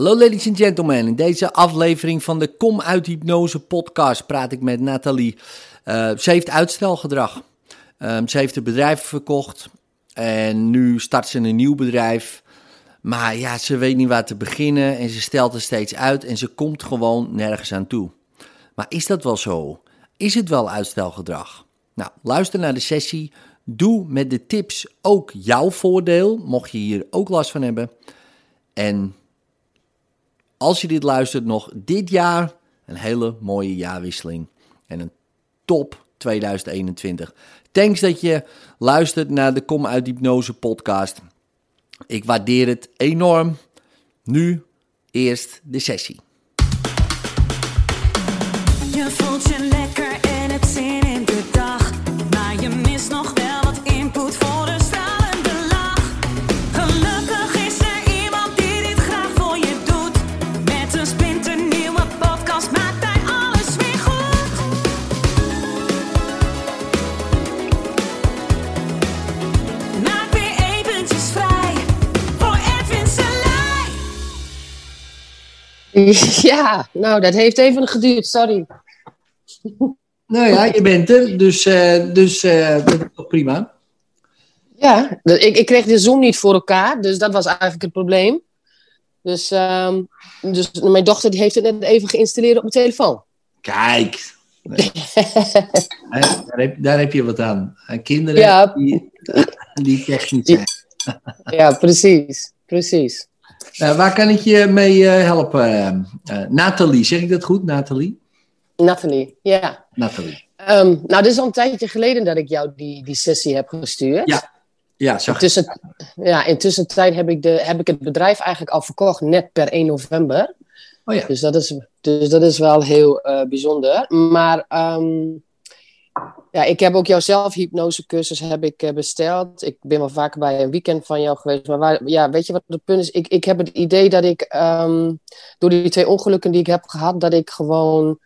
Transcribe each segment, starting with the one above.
Hallo ladies and gentlemen, in deze aflevering van de Kom uit Hypnose podcast praat ik met Nathalie. Uh, ze heeft uitstelgedrag. Um, ze heeft het bedrijf verkocht en nu start ze een nieuw bedrijf. Maar ja, ze weet niet waar te beginnen en ze stelt er steeds uit en ze komt gewoon nergens aan toe. Maar is dat wel zo? Is het wel uitstelgedrag? Nou, luister naar de sessie. Doe met de tips ook jouw voordeel, mocht je hier ook last van hebben. En als je dit luistert, nog dit jaar een hele mooie jaarwisseling. En een top 2021. Thanks dat je luistert naar de Kom uit Hypnose podcast. Ik waardeer het enorm. Nu eerst de sessie. Je Ja, nou, dat heeft even geduurd, sorry. Nou ja, je bent er, dus, eh, dus eh, dat is toch prima. Ja, ik, ik kreeg de Zoom niet voor elkaar, dus dat was eigenlijk het probleem. Dus, ehm, dus mijn dochter die heeft het net even geïnstalleerd op mijn telefoon. Kijk, daar, heb, daar heb je wat aan. Eh, Kinderen Ja. die, die technisch zijn. ja, precies, precies. Eh, waar kan ik je mee eh, helpen? Eh, Nathalie, zeg ik dat goed? Nathalie? Nathalie, ja. Nathalie. Ehm, nou, dit is al een tijdje geleden dat ik jou die, die sessie heb gestuurd. Ja. Ja, zag ik. Tussen, ja, intussen tijd heb ik, de, heb ik het bedrijf eigenlijk al verkocht, net per 1 november. Oh ja. Dus dat is, dus dat is wel heel bijzonder. Maar ehm, ja, ik heb ook jouw zelfhypnosecursus heb ik eh, besteld. Ik ben wel vaker bij een weekend van jou geweest. Maar waar, ja, weet je wat het punt is? Ik, ik heb het idee dat ik ehm, door die twee ongelukken die ik heb gehad, dat ik gewoon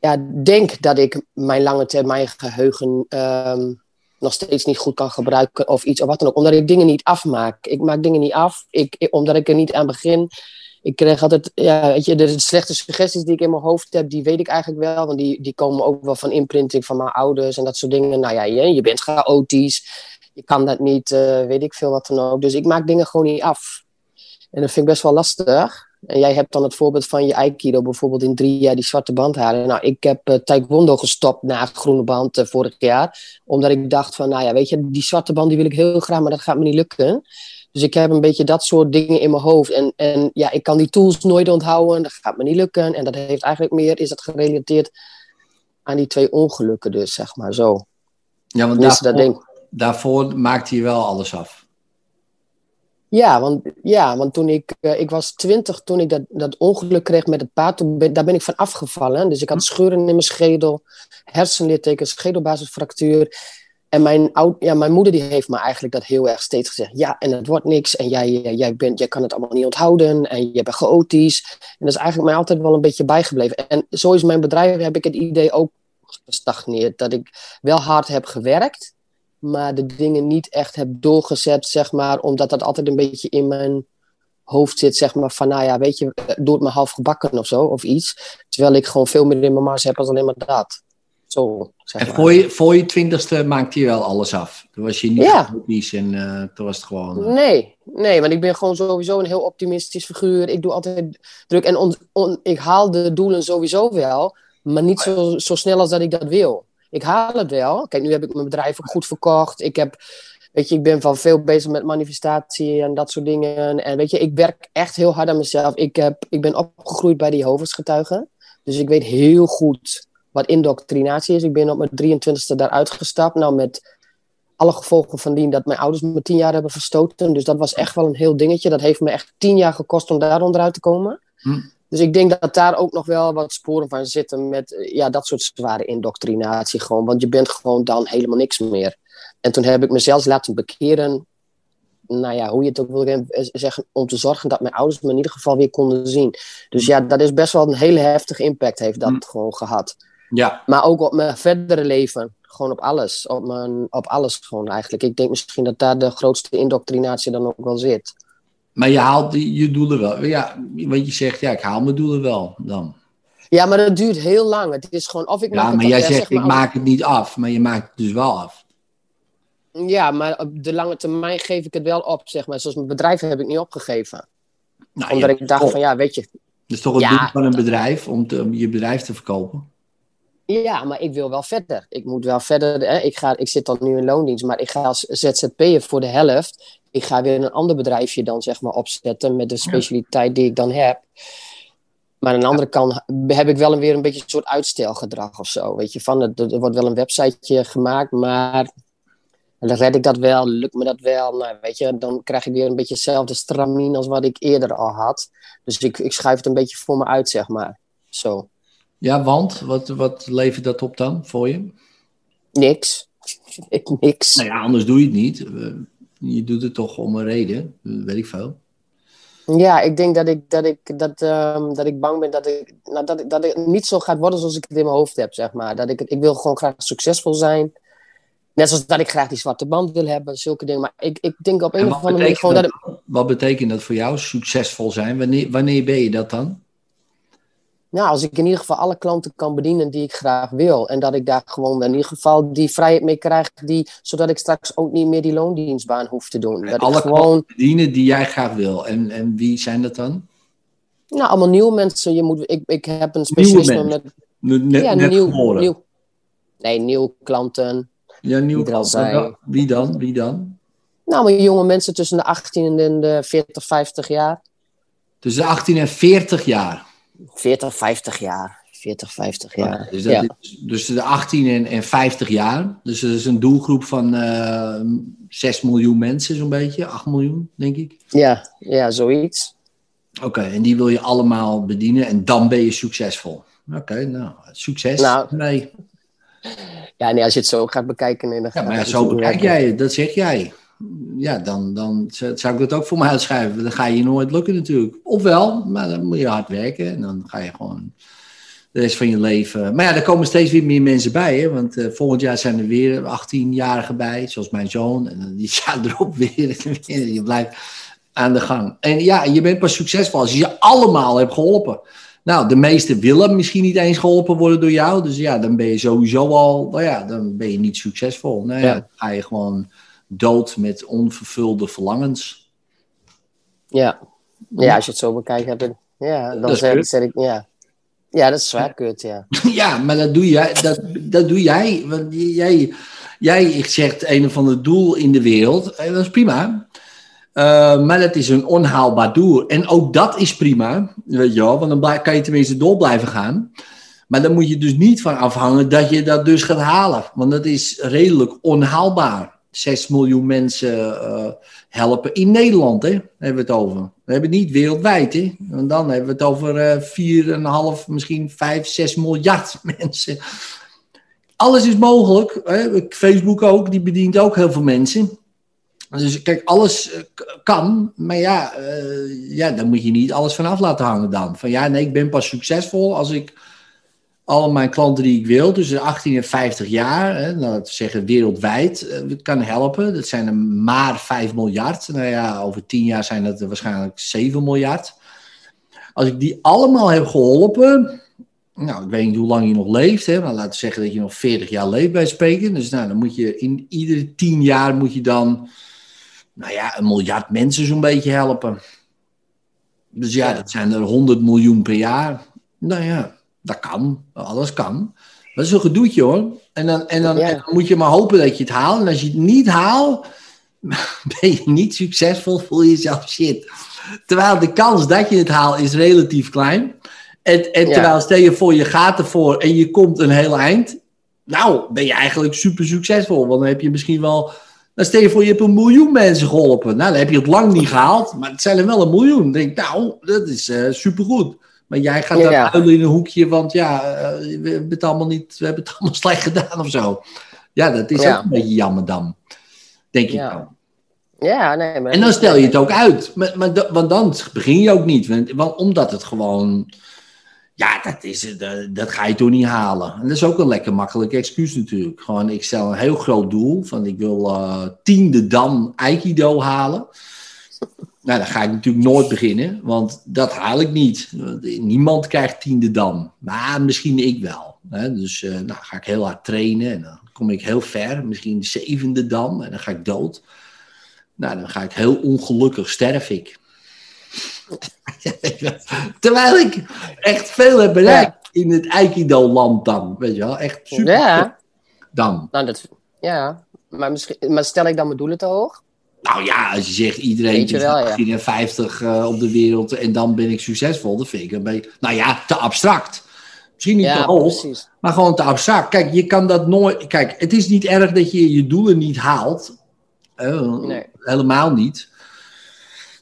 ja, denk dat ik mijn lange termijn geheugen ehm, nog steeds niet goed kan gebruiken of iets of wat dan ook. Omdat ik dingen niet afmaak. Ik maak dingen niet af, ik, ik- omdat ik er niet aan begin. Ik krijg altijd, ja, weet je, de slechte suggesties die ik in mijn hoofd heb, die weet ik eigenlijk wel. Want die, die komen ook wel van imprinting van mijn ouders en dat soort dingen. Nou ja, je, je bent chaotisch, je kan dat niet, eh, weet ik veel wat dan ook. Dus ik maak dingen gewoon niet af. En dat vind ik best wel lastig. En jij hebt dan het voorbeeld van je Aikido, bijvoorbeeld in drie jaar die zwarte band halen. Nou, ik heb eh, Taekwondo gestopt na groene band eh, vorig jaar. Omdat ik dacht van, nou ja, weet je, die zwarte band die wil ik heel graag, maar dat gaat me niet lukken. Dus ik heb een beetje dat soort dingen in mijn hoofd. En, en ja, ik kan die tools nooit onthouden, dat gaat me niet lukken. En dat heeft eigenlijk meer, is dat gerelateerd aan die twee ongelukken dus, zeg maar, zo. Ja, want daarvoor, dat denk daarvoor maakte je wel alles af. Ja, want, ja, want toen ik, eh, ik was twintig, toen ik dat, dat ongeluk kreeg met het paard, toen ben, daar ben ik van afgevallen. Dus ik had scheuren in mijn schedel, hersenlittekens, schedelbasisfractuur. En mijn, oud, ja, mijn moeder die heeft me eigenlijk dat heel erg steeds gezegd. Ja, en het wordt niks. En jij, eh, jij, bent, jij kan het allemaal niet onthouden. En je bent chaotisch. En dat is eigenlijk mij altijd wel een beetje bijgebleven. En zo is mijn bedrijf, heb ik het idee ook gestagneerd. Dat ik wel hard heb gewerkt maar de dingen niet echt heb doorgezet, zeg maar, omdat dat altijd een beetje in mijn hoofd zit, zeg maar, van, nou ja, weet je, doe het half gebakken of zo, of iets. Terwijl ik gewoon veel meer in mijn mars heb als alleen maar dat. Zeg En maar. voor je, voor je twintigste maakte je wel alles af. Toen was je niet Ja. en eh, toen was het gewoon... eh, Nee, nee, want ik ben gewoon sowieso een heel optimistisch figuur. Ik doe altijd druk en on- on- ik haal de doelen sowieso wel, maar niet zo, zo snel als dat ik dat wil. Ik haal het wel. Kijk, nu heb ik mijn bedrijf ook goed verkocht. Ik heb, weet je, ik ben van veel bezig met manifestatie en dat soort dingen. En weet je, ik werk echt heel hard aan mezelf. Ik, heb, ik ben opgegroeid bij die Jehovah's Dus ik weet heel goed wat indoctrinatie is. Ik ben op mijn 23e daaruit gestapt. Nou, met alle gevolgen van dien dat mijn ouders me tien jaar hebben verstoten. Dus dat was echt wel een heel dingetje. Dat heeft me echt tien jaar gekost om daar onderuit te komen. Hm. Dus ik denk dat daar ook nog wel wat sporen van zitten met eh, ja, dat soort zware indoctrinatie gewoon. Want je bent gewoon dan helemaal niks meer. En toen heb ik mezelf laten bekeren, nou ja, hoe je het ook wil eh, zeggen, om te zorgen dat mijn ouders me in ieder geval weer konden zien. Dus ja, dat is best wel een hele heftige impact heeft dat Hm. gewoon gehad. Ja, Maar ook op mijn verdere leven. Gewoon op alles. Op, mijn, op alles gewoon eigenlijk. Ik denk misschien dat daar de grootste indoctrinatie dan ook wel zit. Maar je haalt die- je doelen wel. Ja, want je zegt, ja, ik haal mijn doelen wel dan. Ja, maar dat duurt heel lang. Het is gewoon, of ik maak Ja, het maar dan- jij zegt, zeg maar, ik maak het niet af. Maar je maakt het dus wel af. Ja, maar op de lange termijn geef ik het wel op, zeg maar. Zoals mijn bedrijf heb ik niet opgegeven. Nou, Omdat ik dacht van, ja, weet je... Dat is toch het Ja. doel van een bedrijf, om, te- om je bedrijf te verkopen? Ja, maar ik wil wel verder. Ik moet wel verder. Hè. Ik, ga, ik zit dan nu in loondienst, maar ik ga als ZZP'er voor de helft. Ik ga weer een ander bedrijfje dan zeg maar opzetten met de specialiteit die ik dan heb. Maar aan de andere kant heb ik wel een, weer een beetje een soort uitstelgedrag of zo. Weet je, van er, er wordt wel een websiteje gemaakt, maar dan red ik dat wel, lukt me dat wel. Nou, weet je, dan krijg ik weer een beetje hetzelfde stramien als wat ik eerder al had. Dus ik, ik schuif het een beetje voor me uit, zeg maar. Zo. Ja, want wat, wat levert dat op dan voor je? Niks. Ik, niks. Nou ja, anders doe je het niet. Je doet het toch om een reden, weet ik veel. Ja, ik denk dat ik, dat ik, dat, ehm, dat ik bang ben dat ik, nou, dat, ik, dat ik niet zo gaat worden zoals ik het in mijn hoofd heb, zeg maar. Dat ik, ik wil gewoon graag succesvol zijn. Net zoals dat ik graag die zwarte band wil hebben, zulke dingen. Maar ik, ik denk op een En of andere manier gewoon dat... dat, wat betekent dat voor jou, succesvol zijn? Wanneer, wanneer ben je dat dan? Nou, als ik in ieder geval alle klanten kan bedienen die ik graag wil. En dat ik daar gewoon in ieder geval die vrijheid mee krijg, die, zodat ik straks ook niet meer die loondienstbaan hoef te doen. Dat Alle ik gewoon, klanten bedienen die jij graag wil. En, en wie zijn dat dan? nou, allemaal nieuwe mensen. Je moet, ik, ik heb een specialisme met Net, ja, net nieuw, nieuw. Nee, nieuwe klanten. Ja, nieuw die er al zijn. Wie dan? Wie dan? Nou, maar jonge mensen tussen de 18 en de 40, 50 jaar. Tussen de 18 en 40 jaar. 40, 50 jaar. 40, 50 jaar. Dus, dat ja. is, dus de 18 en, en 50 jaar. Dus dat is een doelgroep van eh 6 miljoen mensen, zo'n beetje. 8 miljoen, denk ik. Ja, ja, zoiets. Oké, en die wil je allemaal bedienen en dan ben je succesvol. Oké, nou, succes. Nou, nee. Ja, nee, als je het zo gaat bekijken. Nee, dan Ja, maar ja, zo bekijk jij het, dat zeg jij. Ja, dan, dan zou ik dat ook voor me uitschrijven. Dan ga je nooit lukken natuurlijk. Ofwel, maar dan moet je hard werken en dan ga je gewoon de rest van je leven. Maar ja, er komen steeds weer meer mensen bij. Hè? Want eh, volgend jaar zijn er weer 18-jarigen bij, zoals mijn zoon. En die jaar erop weer. en. Je blijft aan de gang. En ja, je bent pas succesvol als je ze allemaal hebt geholpen. Nou, de meesten willen misschien niet eens geholpen worden door jou. Dus ja, dan ben je sowieso al, nou ja, dan ben je niet succesvol. Nou ja, Ja. dan ga je gewoon dood met onvervulde verlangens. Ja. ja, als je het zo bekijkt. Heb ik, ja, Dat dan is zeg, zeg ik, ja. Ja, dat is zwaar kut, ja. Ja, maar dat doe jij. Dat, dat doe jij. Want jij, jij zegt een of ander doel in de wereld. En dat is prima. Eh, maar dat is een onhaalbaar doel. En ook dat is prima. Weet je wel, want dan kan je tenminste door blijven gaan. Maar dan moet je dus niet van afhangen dat je dat dus gaat halen. Want dat is redelijk onhaalbaar. 6 miljoen mensen eh, helpen in Nederland, hè? Hebben we het over. We hebben het niet wereldwijd, hè? En dan hebben we het over eh 4,5, misschien 5, 6 miljard mensen. Alles is mogelijk. Hè? Facebook ook, die bedient ook heel veel mensen. Dus kijk, alles eh, kan, maar ja, eh, ja, daar moet je niet alles vanaf laten hangen dan. Van ja, nee, ik ben pas succesvol als ik al mijn klanten die ik wil, tussen 18 en 50 jaar, hè, nou, we zeggen wereldwijd, eh, kan helpen. Dat zijn er maar 5 miljard. Nou ja, over 10 jaar zijn dat er waarschijnlijk 7 miljard. Als ik die allemaal heb geholpen, nou, ik weet niet hoe lang je nog leeft, hè, maar laten we zeggen dat je nog 40 jaar leeft bij spreken. Dus nou, dan moet je in iedere 10 jaar moet je dan, nou ja, een miljard mensen zo'n beetje helpen. Dus Ja. dat zijn er 100 miljoen per jaar. Nou ja, dat kan. Alles kan. Dat is een gedoetje hoor. En dan, en, dan, Ja. en dan moet je maar hopen dat je het haalt. En als je het niet haalt, ben je niet succesvol, voel je jezelf shit. Terwijl de kans dat je het haalt is relatief klein. En, en Ja. terwijl stel je voor, je gaat ervoor en je komt een heel eind. Nou, ben je eigenlijk super succesvol. Want dan heb je misschien wel... Dan stel je voor, je hebt een miljoen mensen geholpen. Nou, dan heb je het lang niet gehaald. Maar het zijn er wel een miljoen. Dan denk ik, nou, dat is eh supergoed. Maar jij gaat Ja. daar huilen in een hoekje, want ja, eh, we hebben het allemaal niet, we hebben het allemaal slecht gedaan of zo. Ja, dat is Ja. ook een beetje jammer dan. Denk ik dan. Ja, nee, maar... En dan stel je het ook uit. Maar, maar, want dan begin je ook niet. Want, omdat het gewoon. Ja, dat, is, dat, dat ga je toch niet halen. En dat is ook een lekker makkelijk excuus natuurlijk. Gewoon, ik stel een heel groot doel. Van ik wil eh, tiende dan Aikido halen. Nou, dan ga ik natuurlijk nooit beginnen, want dat haal ik niet. Niemand krijgt tiende dan, maar misschien ik wel. Hè? Dus uh, nou, ga ik heel hard trainen en dan kom ik heel ver, misschien zevende dan, en dan ga ik dood. Nou, dan ga ik heel ongelukkig, sterf ik. Terwijl ik echt veel heb bereikt in het Aikido-land dan, weet je wel. Echt super. Ja. Dan. Nou, dat, ja. Maar, misschien, maar stel ik dan mijn doelen te hoog? Nou ja, als je zegt iedereen je is wel, ja. 54 eh, op de wereld en dan ben ik succesvol, dat vind ik een beetje, nou ja, te abstract. Misschien niet te hoog, precies. maar gewoon te abstract. Kijk, je kan dat nooit. Kijk, het is niet erg dat je je doelen niet haalt. Nee. Helemaal niet.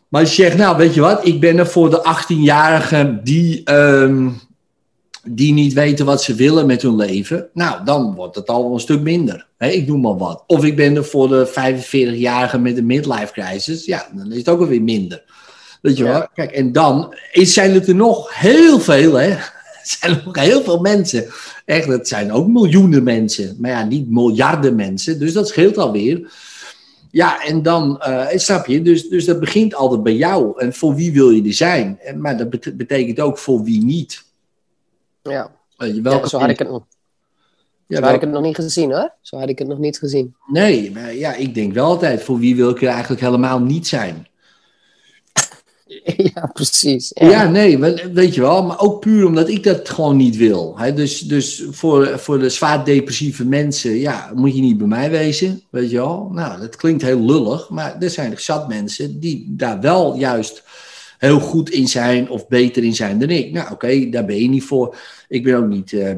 Maar als je zegt, nou weet je wat, ik ben er voor de 18-jarigen die, ehm, die niet weten wat ze willen met hun leven. Nou, dan wordt het al een stuk minder. Ik noem maar wat. Of ik ben er voor de 45-jarigen met een midlife crisis. Ja, dan is het ook alweer minder. Weet je Ja. wel? Kijk, en dan zijn het er nog heel veel, hè. Er zijn nog heel veel mensen. Echt, het zijn ook miljoenen mensen. Maar ja, niet miljarden mensen. Dus dat scheelt alweer. Ja, en dan, eh, snap je, dus, dus dat begint altijd bij jou. En voor wie wil je er zijn? En, maar dat bet- betekent ook voor wie niet. Ja. Welke ja, zo had ik het nog. Ja, Zo had ik het nog niet gezien hoor. Zo had ik het nog niet gezien. Nee, maar ja, ik denk wel altijd, voor wie wil ik er eigenlijk helemaal niet zijn? ja, precies. Ja, nee, we- weet je wel, maar ook puur omdat ik dat gewoon niet wil. Hè? Dus, dus voor, voor de zwaar depressieve mensen, ja, moet je niet bij mij wezen, weet je wel. Nou, dat klinkt heel lullig, maar er zijn zat mensen die daar wel juist heel goed in zijn of beter in zijn dan ik. Nou, oké, daar ben je niet voor. Ik ben ook niet eh,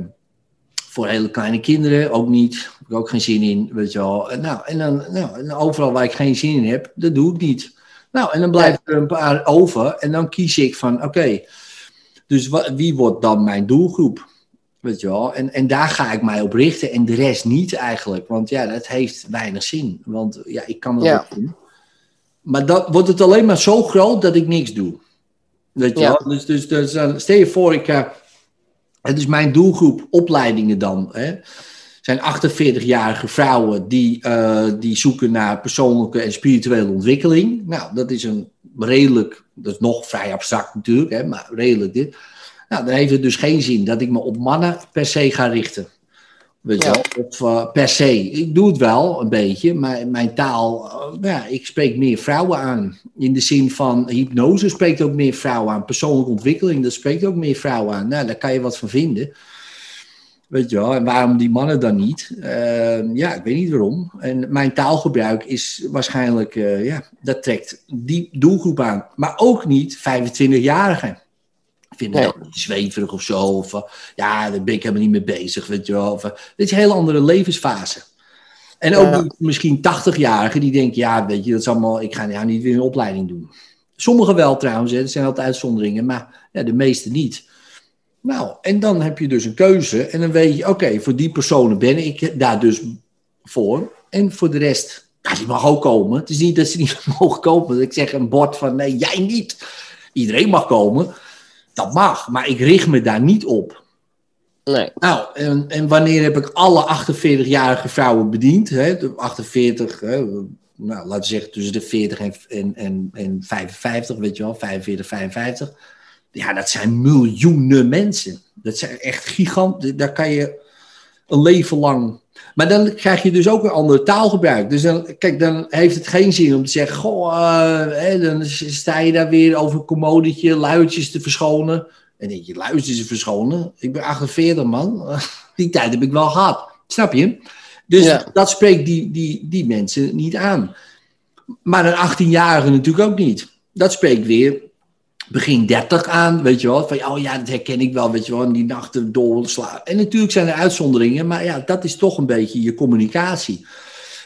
voor hele kleine kinderen, ook niet. Heb ik ook geen zin in, weet je wel. Nou, en dan nou, en overal waar ik geen zin in heb, dat doe ik niet. Nou, en dan blijven er een paar over en dan kies ik van, oké, dus wa- wie wordt dan mijn doelgroep? Weet je wel? En, en daar ga ik mij op richten en de rest niet eigenlijk. Want ja, dat heeft weinig zin. Want ja, ik kan het Ja. ook doen. Maar dan wordt het alleen maar zo groot dat ik niks doe. Weet je Ja. Dus, dus, dus dan stel je voor, ik, eh, het is mijn doelgroep opleidingen dan. Hè? zijn 48-jarige vrouwen die, eh, die zoeken naar persoonlijke en spirituele ontwikkeling. Nou, dat is een redelijk, dat is nog vrij abstract natuurlijk, hè, maar redelijk dit. Nou, dan heeft het dus geen zin dat ik me op mannen per se ga richten. Weet je Ja. wel? Of eh, per se. Ik doe het wel een beetje, maar mijn taal, eh, ja, ik spreek meer vrouwen aan. In de zin van hypnose spreekt ook meer vrouwen aan. Persoonlijke ontwikkeling, dat spreekt ook meer vrouwen aan. Nou, daar kan je wat van vinden. Weet je wel, en waarom die mannen dan niet? Eh, ja, ik weet niet waarom. En mijn taalgebruik is waarschijnlijk, eh, ja, dat trekt die doelgroep aan. Maar ook niet 25-jarigen. Ik vind het Nee. zweverig of zo. Of eh, ja, daar ben ik helemaal niet mee bezig, weet je wel. Of, eh, dit is een hele andere levensfase. En ook Ja. misschien 80-jarigen die denken, ja, weet je, dat is allemaal, ik ga ja, niet weer een opleiding doen. Sommigen wel trouwens, hè, er zijn altijd uitzonderingen, maar ja, de meeste niet. Nou, en dan heb je dus een keuze en dan weet je, oké, voor die personen ben ik daar dus voor. En voor de rest, ja, die mag ook komen. Het is niet dat ze niet mogen komen. Dat ik zeg een bord van, nee, jij niet. Iedereen mag komen. Dat mag, maar ik richt me daar niet op. Nee. Nou, en, en wanneer heb ik alle 48-jarige vrouwen bediend? Hè? De 48, hè? nou, laten we zeggen tussen de 40 en, en, en, en 55, weet je wel, 45, 55. Ja, dat zijn miljoenen mensen. Dat zijn echt giganten. Daar kan je een leven lang. Maar dan krijg je dus ook een ander taalgebruik. Dus dan, kijk, dan heeft het geen zin om te zeggen: Goh, eh, hè, dan sta je daar weer over een commodetje luidjes te verschonen. En denk je, luidjes te verschonen? Ik ben 48, man. Die tijd heb ik wel gehad. Snap je? Dus Ja. dat spreekt die, die, die mensen niet aan. Maar een 18-jarige natuurlijk ook niet. Dat spreekt weer begin 30 aan, weet je wel. Van, oh ja, dat herken ik wel, weet je wel. En die nachten doorslaan. En natuurlijk zijn er uitzonderingen, maar ja, dat is toch een beetje je communicatie.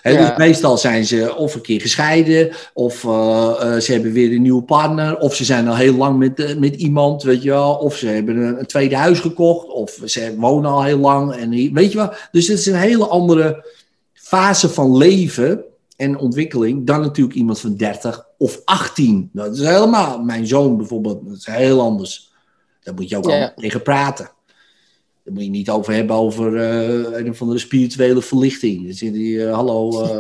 Ja. Dus meestal zijn ze of een keer gescheiden, of eh, eh, ze hebben weer een nieuwe partner, of ze zijn al heel lang met, eh, met iemand, weet je wel. Of ze hebben een, een tweede huis gekocht, of ze wonen al heel lang. En, weet je wel. Dus het is een hele andere fase van leven en ontwikkeling dan natuurlijk iemand van 30 of 18. Dat is helemaal, mijn zoon bijvoorbeeld, dat is heel anders. Daar moet je ook Ja. tegen praten. Daar moet je niet over hebben over eh, een of andere spirituele verlichting. Dan zit hij, eh, hallo, eh,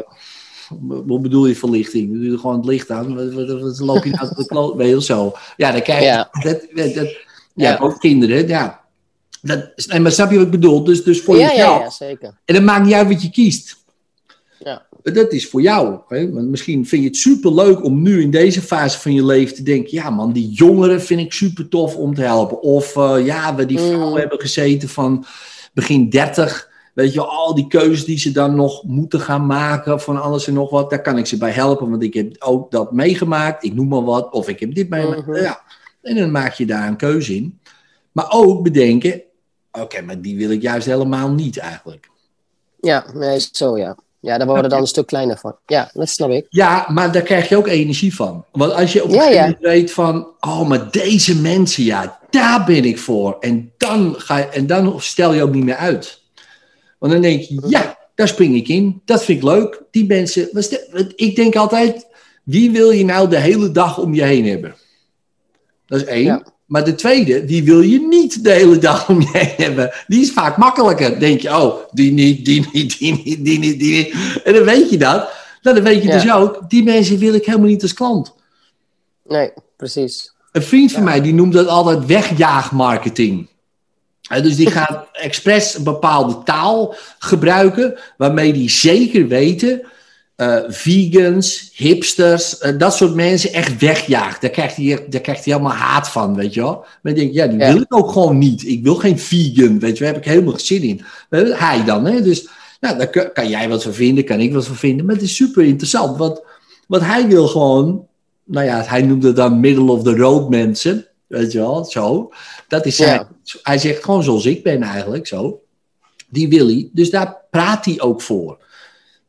Wat bedoel je verlichting? Doe je gewoon het licht aan? Wat, wat, wat loop je nou tot de kloot? Wel zo? Ja, dan krijg je... Ja. Dat, dat, dat- ja, Ja. ook kinderen, ja. Dat, maar snap je wat ik bedoel? Dus, dus voor Ja, ja, jezelf. ja, zeker. En het maakt niet uit wat je kiest. Ja. Dat is voor jou. Hè? Want misschien vind je het superleuk om nu in deze fase van je leven te denken: ja, man, die jongeren vind ik super tof om te helpen. Of eh, ja, we die vrouwen Mm. hebben gezeten van begin 30. Weet je, al die keuzes die ze dan nog moeten gaan maken van alles en nog wat, daar kan ik ze bij helpen, want ik heb ook dat meegemaakt. Ik noem maar wat, of ik heb dit meegemaakt. Mhm. Ja. En dan maak je daar een keuze in. Maar ook bedenken: oké, maar die wil ik juist helemaal niet eigenlijk. Ja, nee, zo ja. Ja, daar worden we dan een stuk kleiner van. Ja, dat snap ik. Ja, maar daar krijg je ook energie van. Want als je op een Ja, gegeven ja. moment weet van... oh, maar deze mensen, ja, daar ben ik voor. En dan, ga je, en dan stel je ook niet meer uit. Want dan denk je, ja, daar spring ik in. Dat vind ik leuk. Die mensen... Ik denk altijd, wie wil je nou de hele dag om je heen hebben? Dat is één. Ja. Maar de tweede, die wil je niet de hele dag om je heen hebben. Die is vaak makkelijker. Denk je, oh, die niet, die niet, die niet, die niet, die niet. En dan weet je dat. Nou, dan weet je Ja. dus ook, die mensen wil ik helemaal niet als klant. Nee, precies. Een vriend van mij, die noemt dat altijd wegjaagmarketing. Dus die gaat expres een bepaalde taal gebruiken, waarmee die zeker weten, eh, vegans, hipsters, eh, dat soort mensen echt wegjaagt. Daar krijgt, hij, daar krijgt hij helemaal haat van, weet je wel. Maar ik denk, ja, die Ja. wil ik ook gewoon niet. Ik wil geen vegan, weet je, daar heb ik helemaal geen zin in. Hij dan, hè. Dus nou, daar kan, kan jij wat van vinden, kan ik wat van vinden. Maar het is super interessant, want, want hij wil gewoon nou ja, hij noemde het dan middle of the road mensen. Weet je wel, zo. Dat is zijn, Hij zegt gewoon zoals ik ben eigenlijk, zo. Die wil hij. Dus daar praat hij ook voor.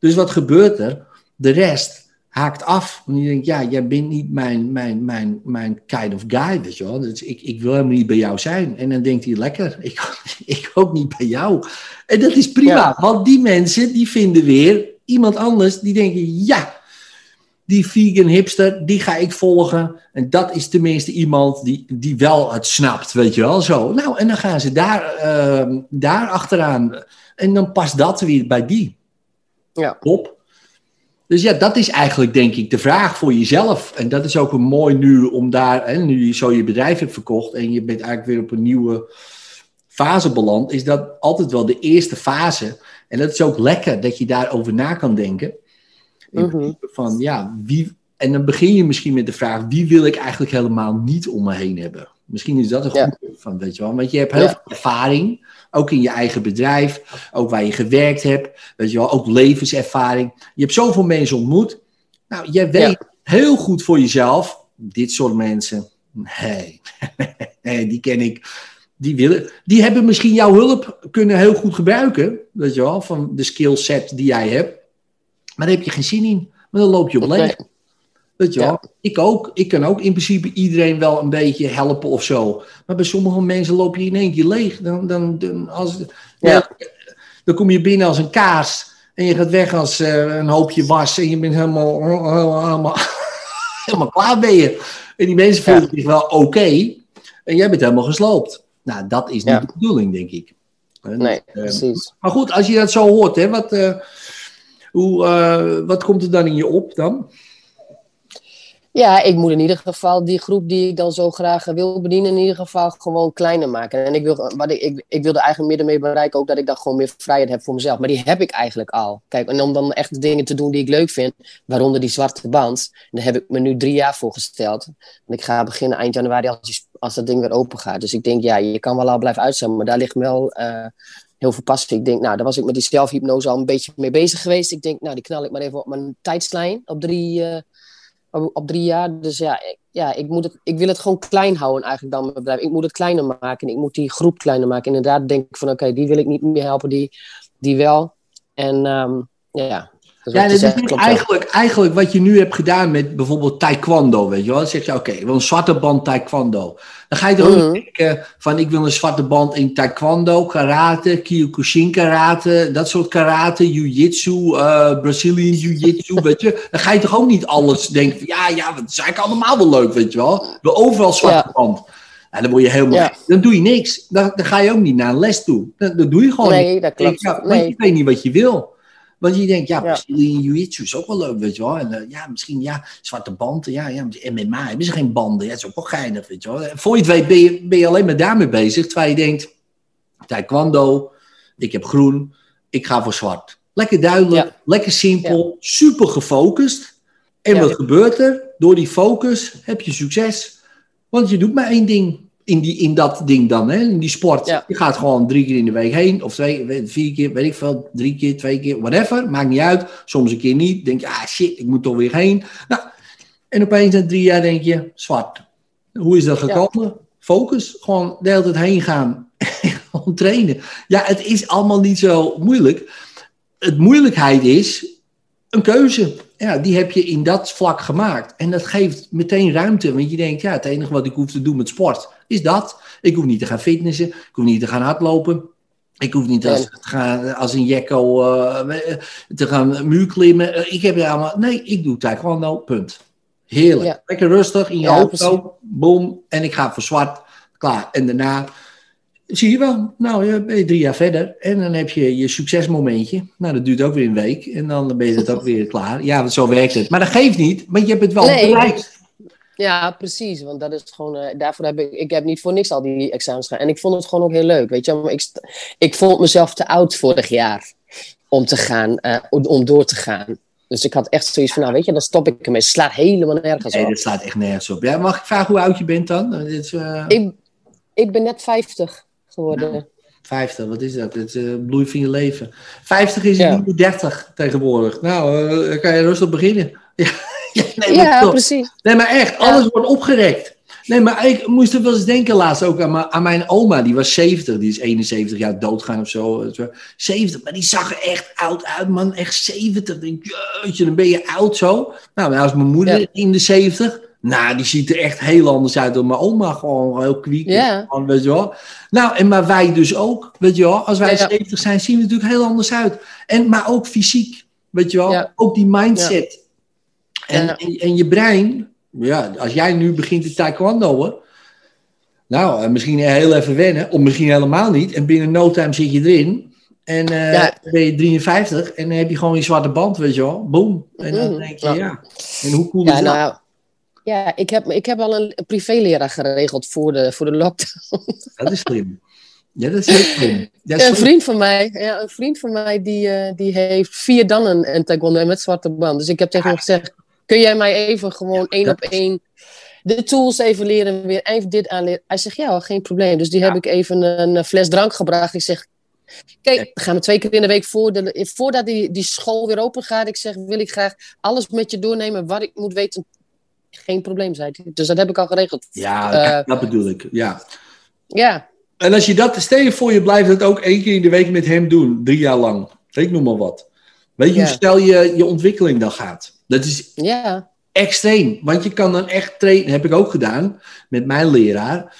Dus wat gebeurt er? De rest haakt af. Want die denkt, ja, jij bent niet mijn, mijn, mijn, mijn kind of guy, weet je wel. Dus ik, ik wil helemaal niet bij jou zijn. En dan denkt hij, lekker, ik, ik ook niet bij jou. En dat is prima, Ja. want die mensen, die vinden weer iemand anders. Die denken, ja, die vegan hipster, die ga ik volgen. En dat is tenminste iemand die, die wel het snapt, weet je wel. Zo. Nou, en dan gaan ze daar, ehm, daar achteraan. En dan past dat weer bij die. Ja. Op. Dus ja, dat is eigenlijk denk ik de vraag voor jezelf. En dat is ook een mooi nu om daar, hè, nu je zo je bedrijf hebt verkocht en je bent eigenlijk weer op een nieuwe fase beland, is dat altijd wel de eerste fase. En dat is ook lekker dat je daarover na kan denken. In Mhm. van ja, wie. En dan begin je misschien met de vraag: wie wil ik eigenlijk helemaal niet om me heen hebben? Misschien is dat een Ja. goed van, weet je wel. Want je hebt heel Ja. veel ervaring, ook in je eigen bedrijf, ook waar je gewerkt hebt, weet je wel, ook levenservaring. Je hebt zoveel mensen ontmoet. Nou, jij weet heel goed voor jezelf: dit soort mensen, nee, nee die ken ik. Die, willen, die hebben misschien jouw hulp kunnen heel goed gebruiken, weet je wel, van de skillset die jij hebt. Maar daar heb je geen zin in. Maar dan loop je op leeg. Weet je wel? Ja. Ik ook. Ik kan ook in principe iedereen wel een beetje helpen of zo. Maar bij sommige mensen loop je in één keer leeg. Dan, dan, dan, als, Ja. dan kom je binnen als een kaas. En je gaat weg als eh, een hoopje was. En je bent helemaal, helemaal, helemaal, klaar ben je. En die mensen voelen zich wel oké. en jij bent helemaal gesloopt. Nou, dat is niet de bedoeling, denk ik. Nee, eh, precies. maar goed, als je dat zo hoort, hè, wat, eh, hoe, wat komt er dan in je op dan? Ja, ik moet in ieder geval die groep die ik dan zo graag wil bedienen, in ieder geval gewoon kleiner maken. En ik, wil, wat ik, ik, ik wilde eigenlijk meer ermee bereiken ook dat ik dan gewoon meer vrijheid heb voor mezelf. Maar die heb ik eigenlijk al. Kijk, en om dan echt dingen te doen die ik leuk vind, waaronder die zwarte band, daar heb ik me nu drie jaar voor gesteld. En ik ga beginnen eind januari als, die, als dat ding weer open gaat. Dus ik denk, ja, je kan wel al blijven uitzenden, maar daar ligt wel eh, heel veel passie. Ik denk, nou, daar was ik met die zelfhypnose al een beetje mee bezig geweest. Ik denk, nou, die knal ik maar even op mijn tijdslijn op drie... eh, op, drie jaar. Dus ja, ik, ja ik, moet het, ik wil het gewoon klein houden eigenlijk dan mijn bedrijf. Ik moet het kleiner maken. Ik moet die groep kleiner maken. Inderdaad denk ik van oké, die wil ik niet meer helpen, die, die wel. En ehm, ja, Ja, dat is eigenlijk, eigenlijk wat je nu hebt gedaan met bijvoorbeeld taekwondo, weet je wel. Dan zeg je, oké, ik wil een zwarte band taekwondo. Dan ga je er ook Mhm. denken van, ik wil een zwarte band in taekwondo, karate, kyokushin karate, dat soort karate, jiu-jitsu, eh, Brazilian jiu-jitsu, weet je. Dan ga je toch ook niet alles denken van, ja, ja, dat is eigenlijk allemaal wel leuk, weet je wel. Wil overal zwarte Ja. band. Ja, dan word je helemaal, Ja. dan doe je niks. Dan, dan ga je ook niet naar een les toe. Dan, dan doe je gewoon Nee, niet. dat klopt. Ja, Nee. je weet niet wat je wil. Want je denkt, ja, Ja. Brazilian Jiu-Jitsu is ook wel leuk, weet je wel. En eh, ja, misschien, ja, zwarte banden, ja, ja, MMA hebben ze geen banden. Ja, dat is ook wel geinig, weet je wel. En voor je het weet ben je, ben je alleen maar daarmee bezig, terwijl je denkt, taekwondo, ik heb groen, ik ga voor zwart. Lekker duidelijk, Ja. lekker simpel, super gefocust. En Ja. wat gebeurt er? Door die focus heb je succes. Want je doet maar één ding in, die, in dat ding dan, hè, in die sport. Ja. Je gaat gewoon drie keer in de week heen, of twee, vier keer, weet ik veel, drie keer, twee keer, whatever. Maakt niet uit. Soms een keer niet. Denk je, ah shit, ik moet toch weer heen. Nou, en opeens na drie jaar denk je, zwart. Hoe is dat gekomen? Focus. Gewoon de hele tijd heen gaan. gewoon trainen. Ja, het is allemaal niet zo moeilijk. Het moeilijkheid is een keuze. Ja, die heb je in dat vlak gemaakt. En dat geeft meteen ruimte. Want je denkt, ja, het enige wat ik hoef te doen met sport is dat. Ik hoef niet te gaan fitnessen. Ik hoef niet te gaan hardlopen. Ik hoef niet als, te gaan, als een jekko eh, te gaan muur klimmen. Eh, Ik heb er allemaal... Nee, ik doe taekwondo, punt. Heerlijk. Ja. Lekker rustig, in je Ja, hoofd ook. Boom. En ik ga voor zwart. Klaar. En daarna zie je wel. Nou, ben je drie jaar verder. En dan heb je je succesmomentje. Nou, dat duurt ook weer een week. En dan ben je het ook weer klaar. Ja, want zo werkt het. Maar dat geeft niet, want je hebt het wel Nee. bereikt. Ja, precies. Want dat is gewoon, eh, daarvoor heb ik, ik heb niet voor niks al die examens gedaan. En ik vond het gewoon ook heel leuk, weet je. Maar ik, ik vond mezelf te oud vorig jaar om te gaan, eh, om door te gaan. Dus ik had echt zoiets van, nou weet je, dan stop ik ermee. Het slaat helemaal nergens Nee, op. dat slaat echt nergens op. Ja, mag ik vragen hoe oud je bent dan? Dit eh, Ik, ik ben net 50 geworden. 50, wat is dat? Het uh, bloei van je leven. 50 is Ja. niet 30 tegenwoordig. Nou, eh, dan kan je rustig beginnen. Nee, Ja, precies. nee, maar echt, alles wordt opgerekt. Nee, maar ik moest er wel eens denken laatst ook aan, mijn- aan mijn oma. Die was 70, die is 71 jaar doodgaan of zo. Zo. 70, maar die zag er echt oud uit, man. Echt 70. Ik Denk, jeetje, dan ben je oud zo. Nou, als mijn moeder Ja. in de 70. Nou, die ziet er echt heel anders uit dan mijn oma. Gewoon heel kwiek. Ja. Gewoon, Weet je wel. Nou, en maar wij dus ook. Weet je wel. Als wij Ja. 70 zijn, zien we natuurlijk heel anders uit. En, maar ook fysiek. Weet je wel. Ook die mindset. En, en, en je brein. Ja, als jij nu begint te taekwondoen. Nou, eh, misschien heel even wennen. Of misschien helemaal niet. En binnen no time zit je erin. En eh, Ja. ben je 53 en dan heb je gewoon je zwarte band, weet je wel. Boom. En dan Mhm. denk je, Ja. ja. En hoe cool Ja, is dat? nou, ja ik, heb, ik heb al een privéleraar geregeld voor de, voor de lockdown. Dat is slim. Ja, dat is heel slim. Een vriend van mij, ja, een vriend van mij die, eh, die heeft vier dannen en taekwondo met zwarte band. Dus ik heb tegen hem gezegd, kun jij mij even gewoon één op één de tools even leren, weer even dit aanleren. Hij zegt, ja, geen probleem. Dus die heb ik even een fles drank gebracht. Ik zeg, kijk, dan gaan we twee keer in de week voor de, voordat die, die school weer open gaat. Ik zeg, wil ik graag alles met je doornemen wat ik moet weten. Geen probleem, zei hij. Dus dat heb ik al geregeld. Ja, Eh, dat bedoel ik. Ja. Ja, En als je dat, stel je voor, je blijft het ook één keer in de week met hem doen, drie jaar lang. Ik noem maar wat. Weet je Ja. hoe snel je, je ontwikkeling dan gaat? Dat is ja, extreem. Want je kan dan echt trainen, heb ik ook gedaan met mijn leraar.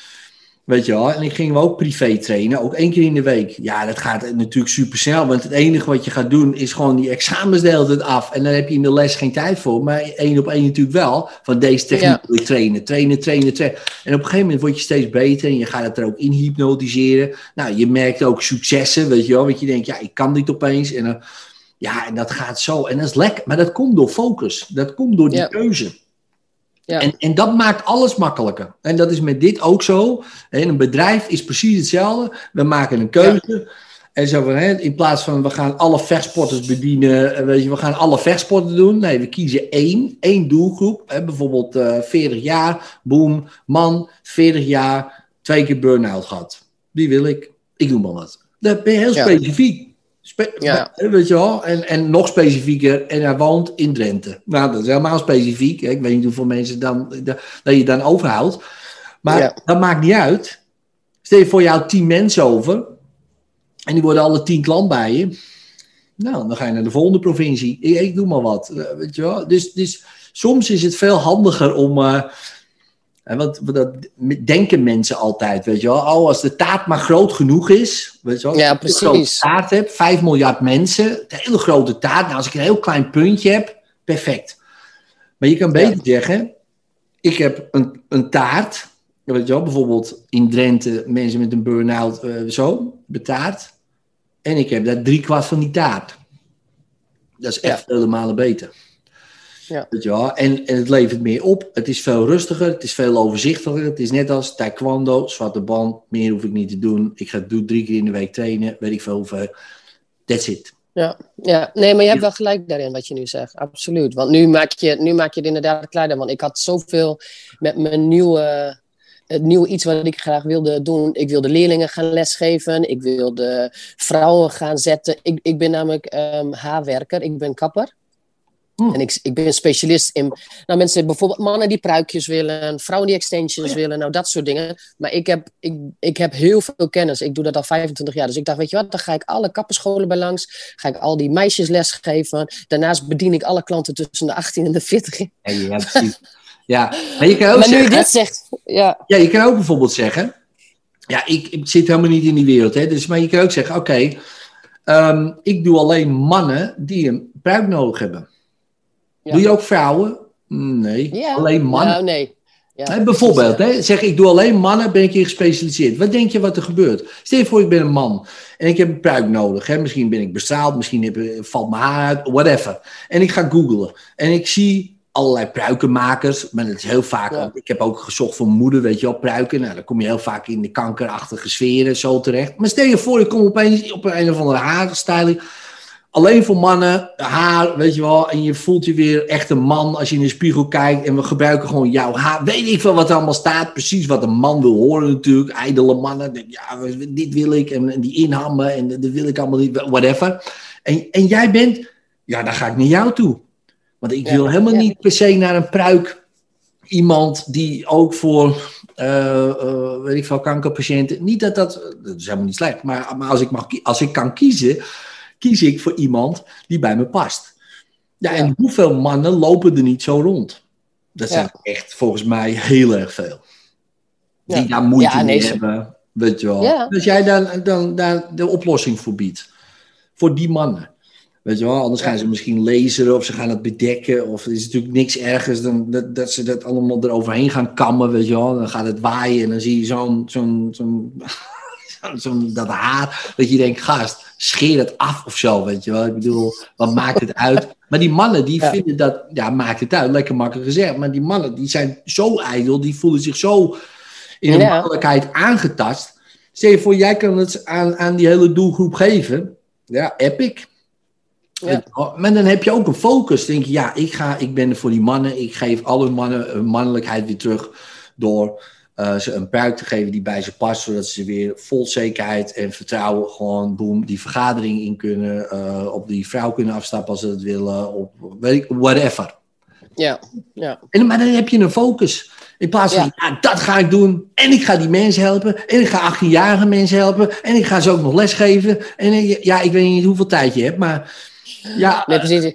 Weet je wel, en ik ging ook privé trainen, ook één keer in de week. Ja, dat gaat natuurlijk super snel, want het enige wat je gaat doen is gewoon die examens de tijd af. En dan heb je in de les geen tijd voor, maar één op één natuurlijk wel. Van deze techniek Ja. wil ik trainen, trainen, trainen, trainen. En op een gegeven moment word je steeds beter en je gaat het er ook in hypnotiseren. Nou, je merkt ook successen, weet je wel, want je denkt, ja, ik kan dit opeens. En dan, ja, en dat gaat zo. En dat is lekker, maar dat komt door focus. Dat komt door die Ja. keuze. Ja. En, en dat maakt alles makkelijker. En dat is met dit ook zo. En een bedrijf is precies hetzelfde. We maken een keuze. En zo van, hè, in plaats van we gaan alle vechtsporters bedienen, eh, weet je, we gaan alle vechtsporten doen. Nee, we kiezen één, één doelgroep. Hè, bijvoorbeeld eh 40 jaar, boom, man, 40 jaar, twee keer burn-out gehad. Die wil ik. Ik doe maar wat. Dan ben je heel specifiek. Spe- Ja. Weet je wel? En, en nog specifieker, en hij woont in Drenthe. Nou, dat is helemaal specifiek. hè. Ik weet niet hoeveel mensen dan, dat je dan overhoudt. Maar Ja. dat maakt niet uit. Stel je voor jou tien mensen over. En die worden alle tien klant bij je. Nou, dan ga je naar de volgende provincie. Ik, ik doe maar wat. eh, Weet je wel? Dus, dus soms is het veel handiger om. eh, want dat denken mensen altijd, weet je wel. Oh, als de taart maar groot genoeg is. Weet je wel. Ja, Als ik een grote precies. taart heb, 5 miljard mensen. Een hele grote taart. Nou, als ik een heel klein puntje heb, perfect. Maar je kan beter zeggen, ik heb een, een taart. Weet je wel, bijvoorbeeld in Drenthe mensen met een burn-out eh, zo, betaard. En ik heb daar drie kwart van die taart. Dat is echt vele malen beter. Ja. Weet je wel? En, en het levert meer op. Het is veel rustiger. Het is veel overzichtelijker. Het is net als taekwondo, zwarte band. Meer hoef ik niet te doen. Ik ga doe drie keer in de week trainen. Weet ik veel hoeveel. That's it. Ja, ja, nee, maar je hebt wel gelijk daarin wat je nu zegt. Absoluut. Want nu maak je, nu maak je het inderdaad kleiner. Want ik had zoveel met mijn nieuwe, het nieuwe iets wat ik graag wilde doen. Ik wilde leerlingen gaan lesgeven. Ik wilde vrouwen gaan zetten. Ik, ik ben namelijk ehm haarwerker. Ik ben kapper. Hmm. En ik, ik ben specialist in. Nou, mensen, bijvoorbeeld mannen die pruikjes willen, vrouwen die extensions willen, nou dat soort dingen. Maar ik heb, ik, ik heb heel veel kennis. Ik doe dat al 25 jaar. Dus ik dacht, weet je wat, dan ga ik alle kapperscholen bij langs. Ga ik al die meisjes lesgeven. Daarnaast bedien ik alle klanten tussen de 18 en de 40. Ja, ja, precies. ja, maar je kan ook Maar nu je dit zegt, ja, Ja, je kan ook bijvoorbeeld zeggen. Ja, ik, ik zit helemaal niet in die wereld. Hè, dus, maar je kan ook zeggen: oké, ehm, ik doe alleen mannen die een pruik nodig hebben. Ja. Doe je ook vrouwen? Nee, ja. alleen mannen. Nou, nee. Ja, bijvoorbeeld, hè, zeg ik doe alleen mannen, ben ik hier gespecialiseerd. Wat denk je wat er gebeurt? Stel je voor, ik ben een man en ik heb een pruik nodig. Hè? Misschien ben ik bestraald, misschien heb, valt mijn haar uit, whatever. En ik ga googlen en ik zie allerlei pruikenmakers. Maar dat is heel vaak, Ja. ik heb ook gezocht voor moeder, weet je wel, pruiken. Nou, dan kom je heel vaak in de kankerachtige sferen zo terecht. Maar stel je voor, ik kom opeens op een of andere haarstyling. Alleen voor mannen, haar, weet je wel. En je voelt je weer echt een man als je in de spiegel kijkt. En we gebruiken gewoon jouw haar. Weet ik veel wat er allemaal staat. Precies wat een man wil horen natuurlijk. Ijdele mannen. Ja, dit wil ik. En, die inhammen. En dat wil ik allemaal niet. Whatever. En, en jij bent... Ja, dan ga ik naar jou toe. Want ik Ja, wil helemaal ja. niet per se naar een pruik. Iemand die ook voor... eh, eh, weet ik veel, kankerpatiënten. Niet dat dat... Dat is helemaal niet slecht. Maar, maar als, ik mag, als ik kan kiezen kies ik voor iemand die bij me past. Ja, Ja. en hoeveel mannen lopen er niet zo rond? Dat Ja. zijn echt volgens mij heel erg veel. Ja. Die daar moeite Ja, mee nee, hebben. Weet je wel. Ja. Dus jij daar dan, daar de oplossing voor biedt. Voor die mannen. Weet je wel, anders Ja. gaan ze misschien laseren of ze gaan het bedekken. Of er is natuurlijk niks ergers dan dat, dat ze dat allemaal eroverheen gaan kammen, weet je wel. Dan gaat het waaien en dan zie je zo'n, zo'n, zo'n, zo'n, dat haar. Dat je denkt, gast, scheer het af of zo, weet je wel. Ik bedoel, wat maakt het uit? Maar die mannen die Ja. vinden dat, ja, maakt het uit, lekker makkelijk gezegd. Maar die mannen die zijn zo ijdel, die voelen zich zo in hun Ja. mannelijkheid aangetast. Stel je voor, jij kan het aan, aan die hele doelgroep geven. Ja, epic. Ja. Maar dan heb je ook een focus. Denk je, ja, ik, ga, ik ben er voor die mannen. Ik geef alle mannen hun mannelijkheid weer terug. Door eh, ze een buik te geven die bij ze past. Zodat ze weer vol zekerheid en vertrouwen gewoon boem, die vergadering in kunnen. eh, op die vrouw kunnen afstappen als ze dat willen. Op, weet ik, whatever. ja, ja. En, maar dan heb je een focus. In plaats van, ja. dat ga ik doen. En ik ga die mensen helpen. En ik ga 18-jarige mensen helpen. En ik ga ze ook nog lesgeven. En eh, ja, ik weet niet hoeveel tijd je hebt, maar ja, Nee, precies.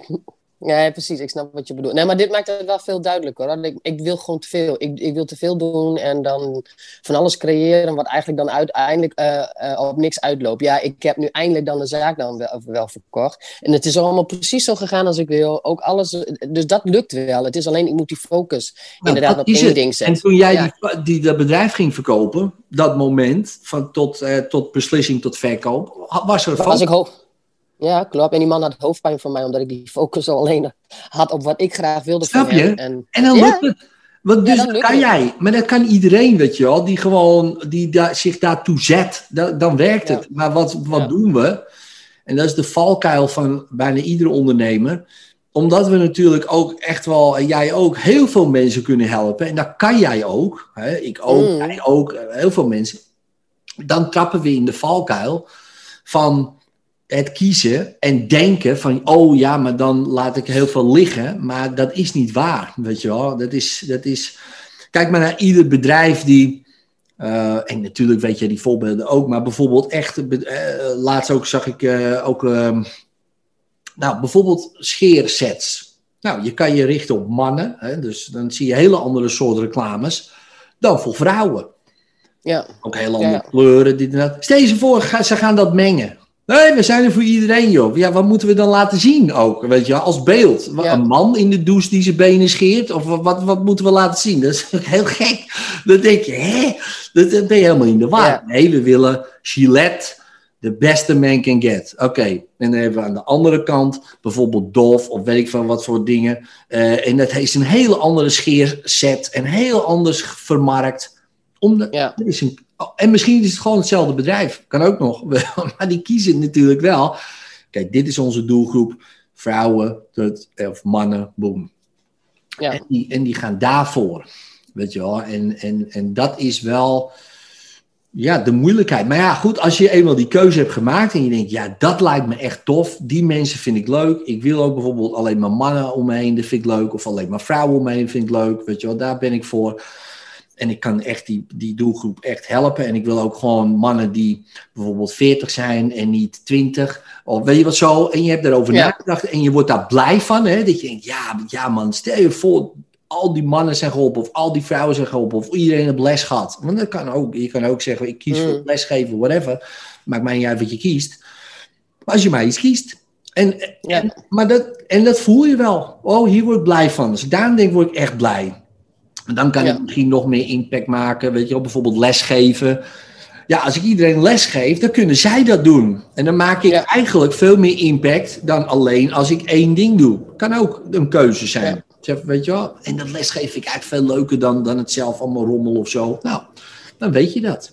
Ja, precies. Ik snap wat je bedoelt. Nee, maar dit maakt het wel veel duidelijker. Hoor. Ik, ik wil gewoon te veel. Ik, ik wil te veel doen en dan van alles creëren wat eigenlijk dan uiteindelijk eh, eh, op niks uitloopt. Ja, ik heb nu eindelijk dan de zaak dan wel, wel verkocht. En het is allemaal precies zo gegaan als ik wil. Ook alles, dus dat lukt wel. Het is alleen, ik moet die focus Nou, inderdaad op één het. ding En zetten. toen jij Ja. die, die, dat bedrijf ging verkopen, dat moment van tot, eh, tot beslissing tot verkoop, was er van. als ik hoofd... Ja, klopt. En die man had hoofdpijn van mij, omdat ik die focus al alleen had op wat ik graag wilde Snap je? En, En dan Ja. lukt het. Want dus dat kan het. jij. Maar dat kan iedereen, weet je wel. Die gewoon die daar zich daartoe zet. Dan, dan werkt Ja. het. Maar wat, wat doen we? En dat is de valkuil van bijna iedere ondernemer. Omdat we natuurlijk ook echt wel, en jij ook, heel veel mensen kunnen helpen. En dat kan jij ook. Hè? Ik ook, Mm. jij ook, eh, heel veel mensen. Dan trappen we in de valkuil van het kiezen en denken van, oh ja, maar dan laat ik heel veel liggen. Maar dat is niet waar, weet je wel. Dat is, dat is... Kijk maar naar ieder bedrijf die... eh, en natuurlijk weet je die voorbeelden ook, maar bijvoorbeeld echt... eh, laatst ook zag ik eh, ook... ehm, nou, bijvoorbeeld scheersets. Nou, je kan je richten op mannen. Hè, dus dan zie je hele andere soorten reclames dan voor vrouwen. ja. Ook heel andere Ja. kleuren, dit en dat. Stel je voor, ze gaan dat mengen. Nee, we zijn er voor iedereen, joh. Ja, wat moeten we dan laten zien ook? Weet je, als beeld. Ja. Een man in de douche die zijn benen scheert? Of wat, wat, wat moeten we laten zien? Dat is heel gek. Dan denk je, hè? Dat, dat ben je helemaal in de war. Ja. Nee, we willen Gillette The best a man can get. Oké, en dan hebben we aan de andere kant bijvoorbeeld Dove of weet ik van wat voor dingen. Eh, en dat heeft een hele andere scheerset en heel anders vermarkt. Omdat, Ja. er is een, en misschien is het gewoon hetzelfde bedrijf. Kan ook nog. Maar die kiezen natuurlijk wel. Kijk, dit is onze doelgroep. Vrouwen tot, of mannen, boom. Ja. En, die, en die gaan daarvoor. Weet je wel. En, en, en dat is wel ja, de moeilijkheid. Maar ja, goed, als je eenmaal die keuze hebt gemaakt en je denkt, ja, dat lijkt me echt tof. Die mensen vind ik leuk. Ik wil ook bijvoorbeeld alleen maar mannen om me heen, dat vind ik leuk. Of alleen maar vrouwen om me heen, vind ik leuk. Weet je wel, daar ben ik voor. En ik kan echt die, die doelgroep echt helpen. En ik wil ook gewoon mannen die bijvoorbeeld 40 zijn en niet 20. Of weet je wat zo. En je hebt daarover Ja. nagedacht en je wordt daar blij van. Hè? Dat je denkt, ja, ja man, stel je voor, al die mannen zijn geholpen. Of al die vrouwen zijn geholpen. Of iedereen heeft les gehad. Want dat kan ook. Je kan ook zeggen, ik kies Mm. voor lesgeven, whatever. Maakt mij niet uit wat je kiest. Maar als je maar iets kiest. En, Ja. en, maar dat, en dat voel je wel. Oh, hier word ik blij van. Ik daarom denk, word ik echt blij. Dan kan Ja. ik misschien nog meer impact maken. Weet je wel, bijvoorbeeld lesgeven. Ja, als ik iedereen les geef, dan kunnen zij dat doen. En dan maak ik Ja. eigenlijk veel meer impact dan alleen als ik één ding doe. Kan ook een keuze zijn. Ja. Zeg, Weet je wel? En dat lesgeven vind ik eigenlijk veel leuker dan, dan het zelf allemaal rommel of zo. Nou, dan weet je dat.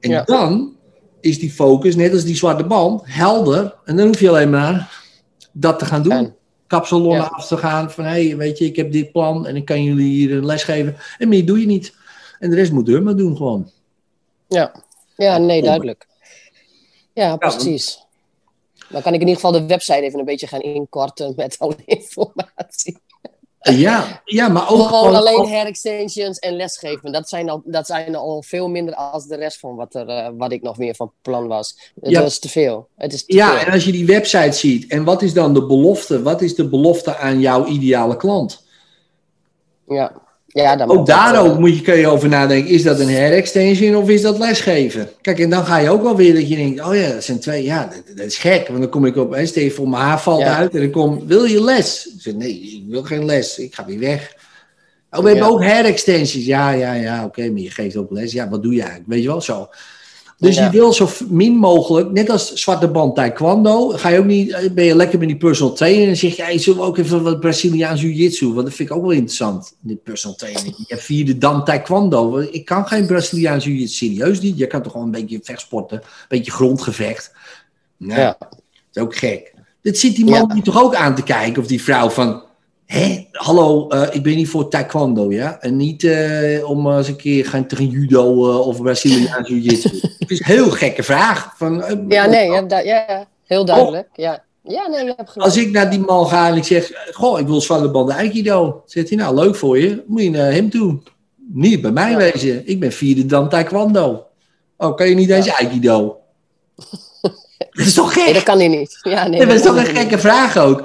En dan is die focus, net als die zwarte band, helder. En dan hoef je alleen maar dat te gaan doen. En- Kapsalonnen Ja. af te gaan van, hé, hey, weet je, ik heb dit plan en ik kan jullie hier een les geven. En meer doe je niet. En de rest moet deur maar doen gewoon. Ja, ja nee, duidelijk. Ja, precies. Dan kan ik in ieder geval de website even een beetje gaan inkorten met alle informatie. Ja, ja maar ook Gewoon alleen hair extensions en lesgeven. Dat zijn al, dat zijn al veel minder als de rest van wat, er, eh, wat ik nog meer van plan was. Het Ja. was te veel. Het is te Ja, veel. en als je die website ziet, en wat is dan de belofte? Wat is de belofte aan jouw ideale klant? ja. Ja dan Ook daar ook moet je, kun je over nadenken. Is dat een hair extension of is dat lesgeven? Kijk, en dan ga je ook wel weer dat je denkt, oh ja, dat zijn twee, ja, dat, dat is gek. Want dan kom ik op, hè, stel voor, mijn haar valt Ja. uit en dan kom, wil je les? Ik zeg, nee, ik wil geen les, ik ga weer weg. Oh, we hebben ook hair extensions. Ja, ja, ja, oké, maar je geeft ook les. Ja, wat doe je eigenlijk? Weet je wel, zo. Dus Ja. je wil zo min mogelijk, net als zwarte band taekwondo, ga je ook niet, eh, ben je lekker met die personal trainer en zeg je, hey, zullen we ook even wat Braziliaans jiu-jitsu, want dat vind ik ook wel interessant, die personal training. Je hebt vierde dan taekwondo, ik kan geen Braziliaans jiu-jitsu, serieus niet, je kan toch gewoon een beetje vechtsporten, een beetje grondgevecht. Nou, Ja. dat is ook gek. Dit zit die man Ja. die toch ook aan te kijken, of die vrouw van, hé, hallo, eh, ik ben niet voor taekwondo, ja, en niet eh, om eens een keer gaan tegen judo eh, of Braziliaans jiu-jitsu. Het is een heel gekke vraag. Van, Ja, nee, ja, da- ja, ja, heel duidelijk. Ja. ja, nee, je hebt gelijk. Als ik naar die man ga en ik zeg, goh, ik wil zwarte banden aikido. Zegt hij, nou, leuk voor je. Moet je naar hem toe. Niet bij mij Ja. wezen. Ik ben vierde dan taekwondo. Oh, kan je niet eens aikido? dat is toch Nee, gek? dat kan hij niet. Ja, nee, dat is toch een niet. gekke vraag ook.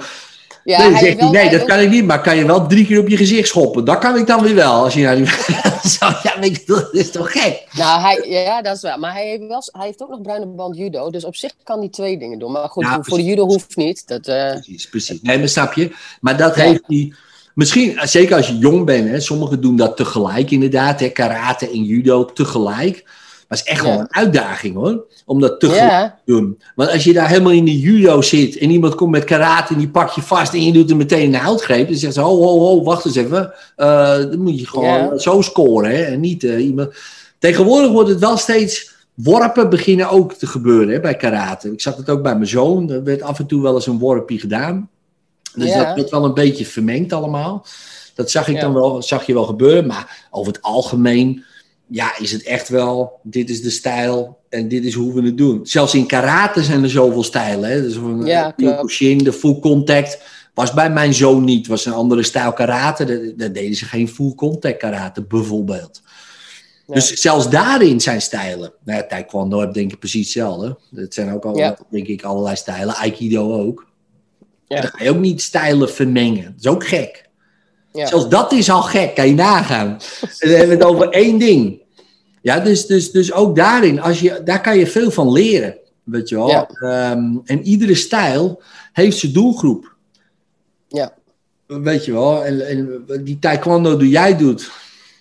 Ja, nee, dan hij zegt hij, wel- nee, hij dat ook- kan ik niet. Maar kan je wel drie keer op je gezicht schoppen? Dat kan ik dan weer wel. Als je naar die... Zo, ja, je, dat is toch gek? Nou, hij, ja, dat is waar. Maar hij heeft, wel, hij heeft ook nog bruine band judo. Dus op zich kan hij twee dingen doen. Maar goed, voor de judo hoeft niet. Dat, eh, Precies, precies. Nee, maar snap je? Maar dat Ja. heeft hij... Misschien, zeker als je jong bent, hè, sommigen doen dat tegelijk inderdaad. Hè, karate en judo tegelijk. Maar het is echt wel Ja. een uitdaging hoor. Om dat tegelijk ja, te doen. Want als je daar helemaal in de judo zit en iemand komt met karate en die pak je vast en je doet er meteen een houtgreep. Dan zegt ze, ho, ho, ho, wacht eens even. Eh, dan moet je gewoon Ja. zo scoren. Hè, en niet eh, iemand... Tegenwoordig wordt het wel steeds... Worpen beginnen ook te gebeuren hè, bij karate. Ik zag het ook bij mijn zoon. Er werd af en toe wel eens een worpje gedaan. Dus dat werd wel een beetje vermengd allemaal. Dat zag ik dan wel, zag je wel gebeuren. Maar over het algemeen ja, is het echt wel, dit is de stijl en dit is hoe we het doen. Zelfs in karate zijn er zoveel stijlen. Hè? Dus van Ja, eh. Kyokushin, de full contact, was bij mijn zoon niet. was een andere stijl karate. Daar, deden ze geen full contact karate, bijvoorbeeld. Ja. Dus zelfs daarin zijn stijlen. Nou ja, taekwondo heb denk ik precies hetzelfde. Dat zijn ook al, Ja. denk ik, allerlei stijlen. Aikido ook. Ja. Dan ga je ook niet stijlen vermengen. Dat is ook gek. ja. Zelfs dat is al gek, kan je nagaan. Dan hebben we het over één ding. Ja, dus, dus, dus ook daarin, als je, daar kan je veel van leren. Weet je wel. Ja. Ehm, en iedere stijl heeft zijn doelgroep. Ja. Weet je wel. En, en die taekwondo die jij doet,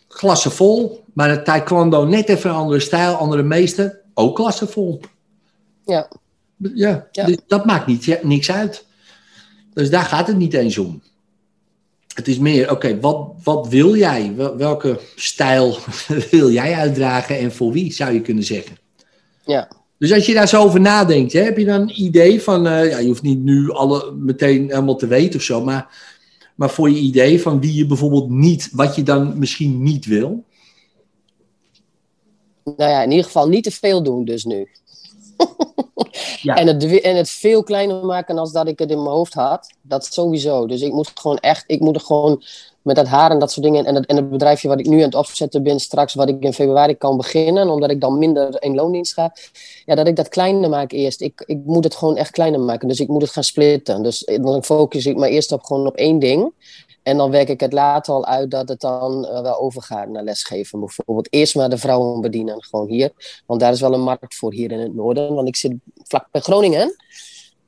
klasse vol. Maar het taekwondo net even een andere stijl, andere meester, ook klasse vol. Ja. Ja, Ja. Dus dat maakt niet, niks uit. Dus daar gaat het niet eens om. Het is meer, oké, wat, wat wil jij? Wel- Welke stijl wil jij uitdragen en voor wie, zou je kunnen zeggen? Ja. Dus als je daar zo over nadenkt, hè, heb je dan een idee van, eh, ja, je hoeft niet nu alle meteen helemaal te weten of zo, maar, maar voor je idee van wie je bijvoorbeeld niet, wat je dan misschien niet wil? Nou ja, in ieder geval niet te veel doen dus nu. Ja. En, het, en het veel kleiner maken als dat ik het in mijn hoofd had. Dat sowieso. Dus ik moet gewoon echt, ik moet er gewoon met dat haar en dat soort dingen. En het, en het bedrijfje wat ik nu aan het opzetten ben, straks wat ik in februari kan beginnen, omdat ik dan minder in loondienst ga. Ja, dat ik dat kleiner maak eerst. Ik, ik moet het gewoon echt kleiner maken. Dus ik moet het gaan splitten. Dus dan focus ik me eerst op gewoon op één ding. En dan werk ik het later al uit dat het dan eh, wel overgaat naar lesgeven. Bijvoorbeeld eerst maar de vrouwen bedienen, gewoon hier. Want daar is wel een markt voor hier in het noorden. Want ik zit vlak bij Groningen.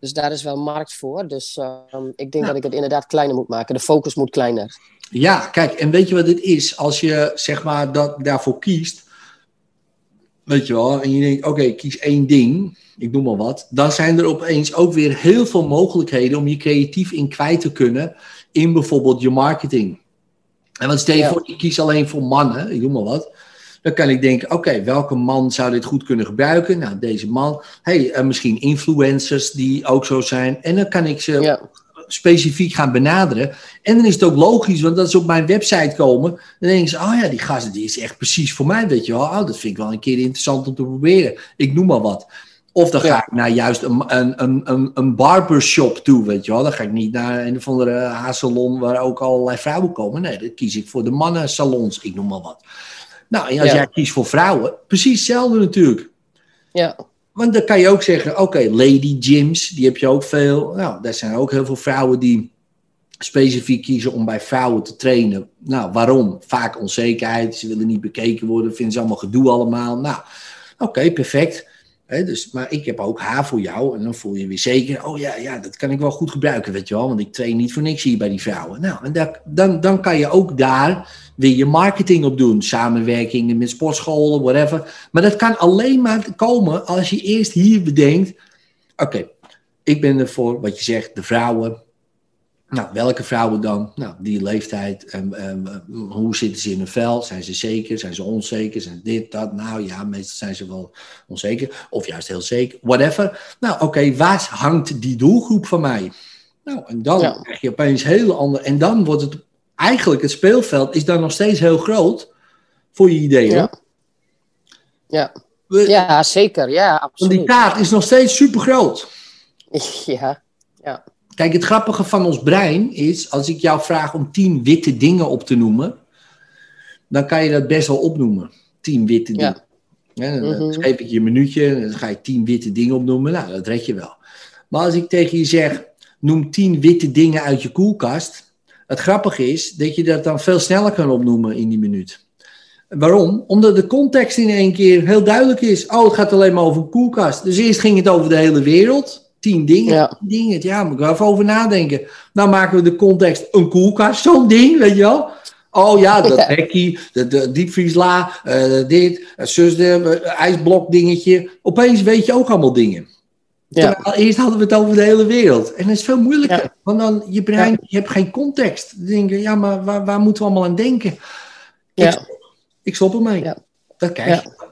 Dus daar is wel een markt voor. Dus ehm, ik denk Ja. dat ik het inderdaad kleiner moet maken. De focus moet kleiner. Ja, kijk, en weet je wat dit is? Als je zeg maar dat, daarvoor kiest, weet je wel, en je denkt, oké, kies één ding, ik noem maar wat, dan zijn er opeens ook weer heel veel mogelijkheden om je creatief in kwijt te kunnen in bijvoorbeeld je marketing. En want stel je Ja. voor, ik kies alleen voor mannen, ik noem maar wat. Dan kan ik denken, oké, welke man zou dit goed kunnen gebruiken? Nou, deze man. hey, misschien influencers die ook zo zijn. En dan kan ik ze Ja, specifiek gaan benaderen. En dan is het ook logisch, want als ze op mijn website komen, dan denken ze, oh ja, die gast die is echt precies voor mij, weet je wel. Oh, dat vind ik wel een keer interessant om te proberen. Ik noem maar wat. Of dan ga Ja. ik naar juist een, een, een, een, barbershop toe, weet je wel. Dan ga ik niet naar een of andere haarsalon waar ook allerlei vrouwen komen. Nee, dan kies ik voor de mannensalons, ik noem maar wat. Nou, en als Ja. jij kiest voor vrouwen, precies hetzelfde natuurlijk. ja, Want dan kan je ook zeggen, oké, lady gyms, die heb je ook veel. Nou, daar zijn ook heel veel vrouwen die specifiek kiezen om bij vrouwen te trainen. Nou, waarom? Vaak onzekerheid, ze willen niet bekeken worden, vinden ze allemaal gedoe allemaal. Nou, oké, perfect. Dus, maar ik heb ook haar voor jou en dan voel je weer zeker, oh ja, ja, dat kan ik wel goed gebruiken, weet je wel. Want ik train niet voor niks hier bij die vrouwen. Nou, en dan, dan kan je ook daar weer je marketing op doen. Samenwerkingen met sportscholen, whatever. Maar dat kan alleen maar komen als je eerst hier bedenkt: oké, ik ben er voor wat je zegt, de vrouwen. Nou, welke vrouwen dan? Nou, die leeftijd. En, en, hoe zitten ze in hun vel? Zijn ze zeker? Zijn ze onzeker? Zijn dit, dat? Nou ja, meestal zijn ze wel onzeker. Of juist heel zeker. Whatever. Nou, oké, waar hangt die doelgroep van mij? Nou, en dan Ja. krijg je opeens heel ander. En dan wordt het eigenlijk het speelveld is dan nog steeds heel groot voor je ideeën. ja. Ja, We- ja zeker. Ja, Want die absoluut. kaart is nog steeds super groot. Ja, Kijk, het grappige van ons brein is, als ik jou vraag om tien witte dingen op te noemen, dan kan je dat best wel opnoemen. Tien witte dingen. Ja, dan, dan Mhm. geef ik je een minuutje en dan ga je tien witte dingen opnoemen. Nou, dat red je wel. Maar als ik tegen je zeg, noem tien witte dingen uit je koelkast. Het grappige is dat je dat dan veel sneller kan opnoemen in die minuut. Waarom? Omdat de context in één keer heel duidelijk is. Oh, het gaat alleen maar over een koelkast. Dus eerst ging het over de hele wereld. Tien dingen. Ja. tien dingen. Ja, moet ik wel even over nadenken. Nou maken we de context een koelkast. Zo'n ding, weet je wel. Oh ja, dat Ja. hekkie, de, de diepvriesla, eh, dit, uh, zus, de, eh, ijsblok dingetje. Opeens weet je ook allemaal dingen. ja, Terwijl eerst hadden we het over de hele wereld. En dat is veel moeilijker. Ja. Want dan, je brein, je hebt geen context. Dan denk je, ja, maar waar, waar moeten we allemaal aan denken? Ik, ja, ik stop ermee. Ja. Dat krijg je.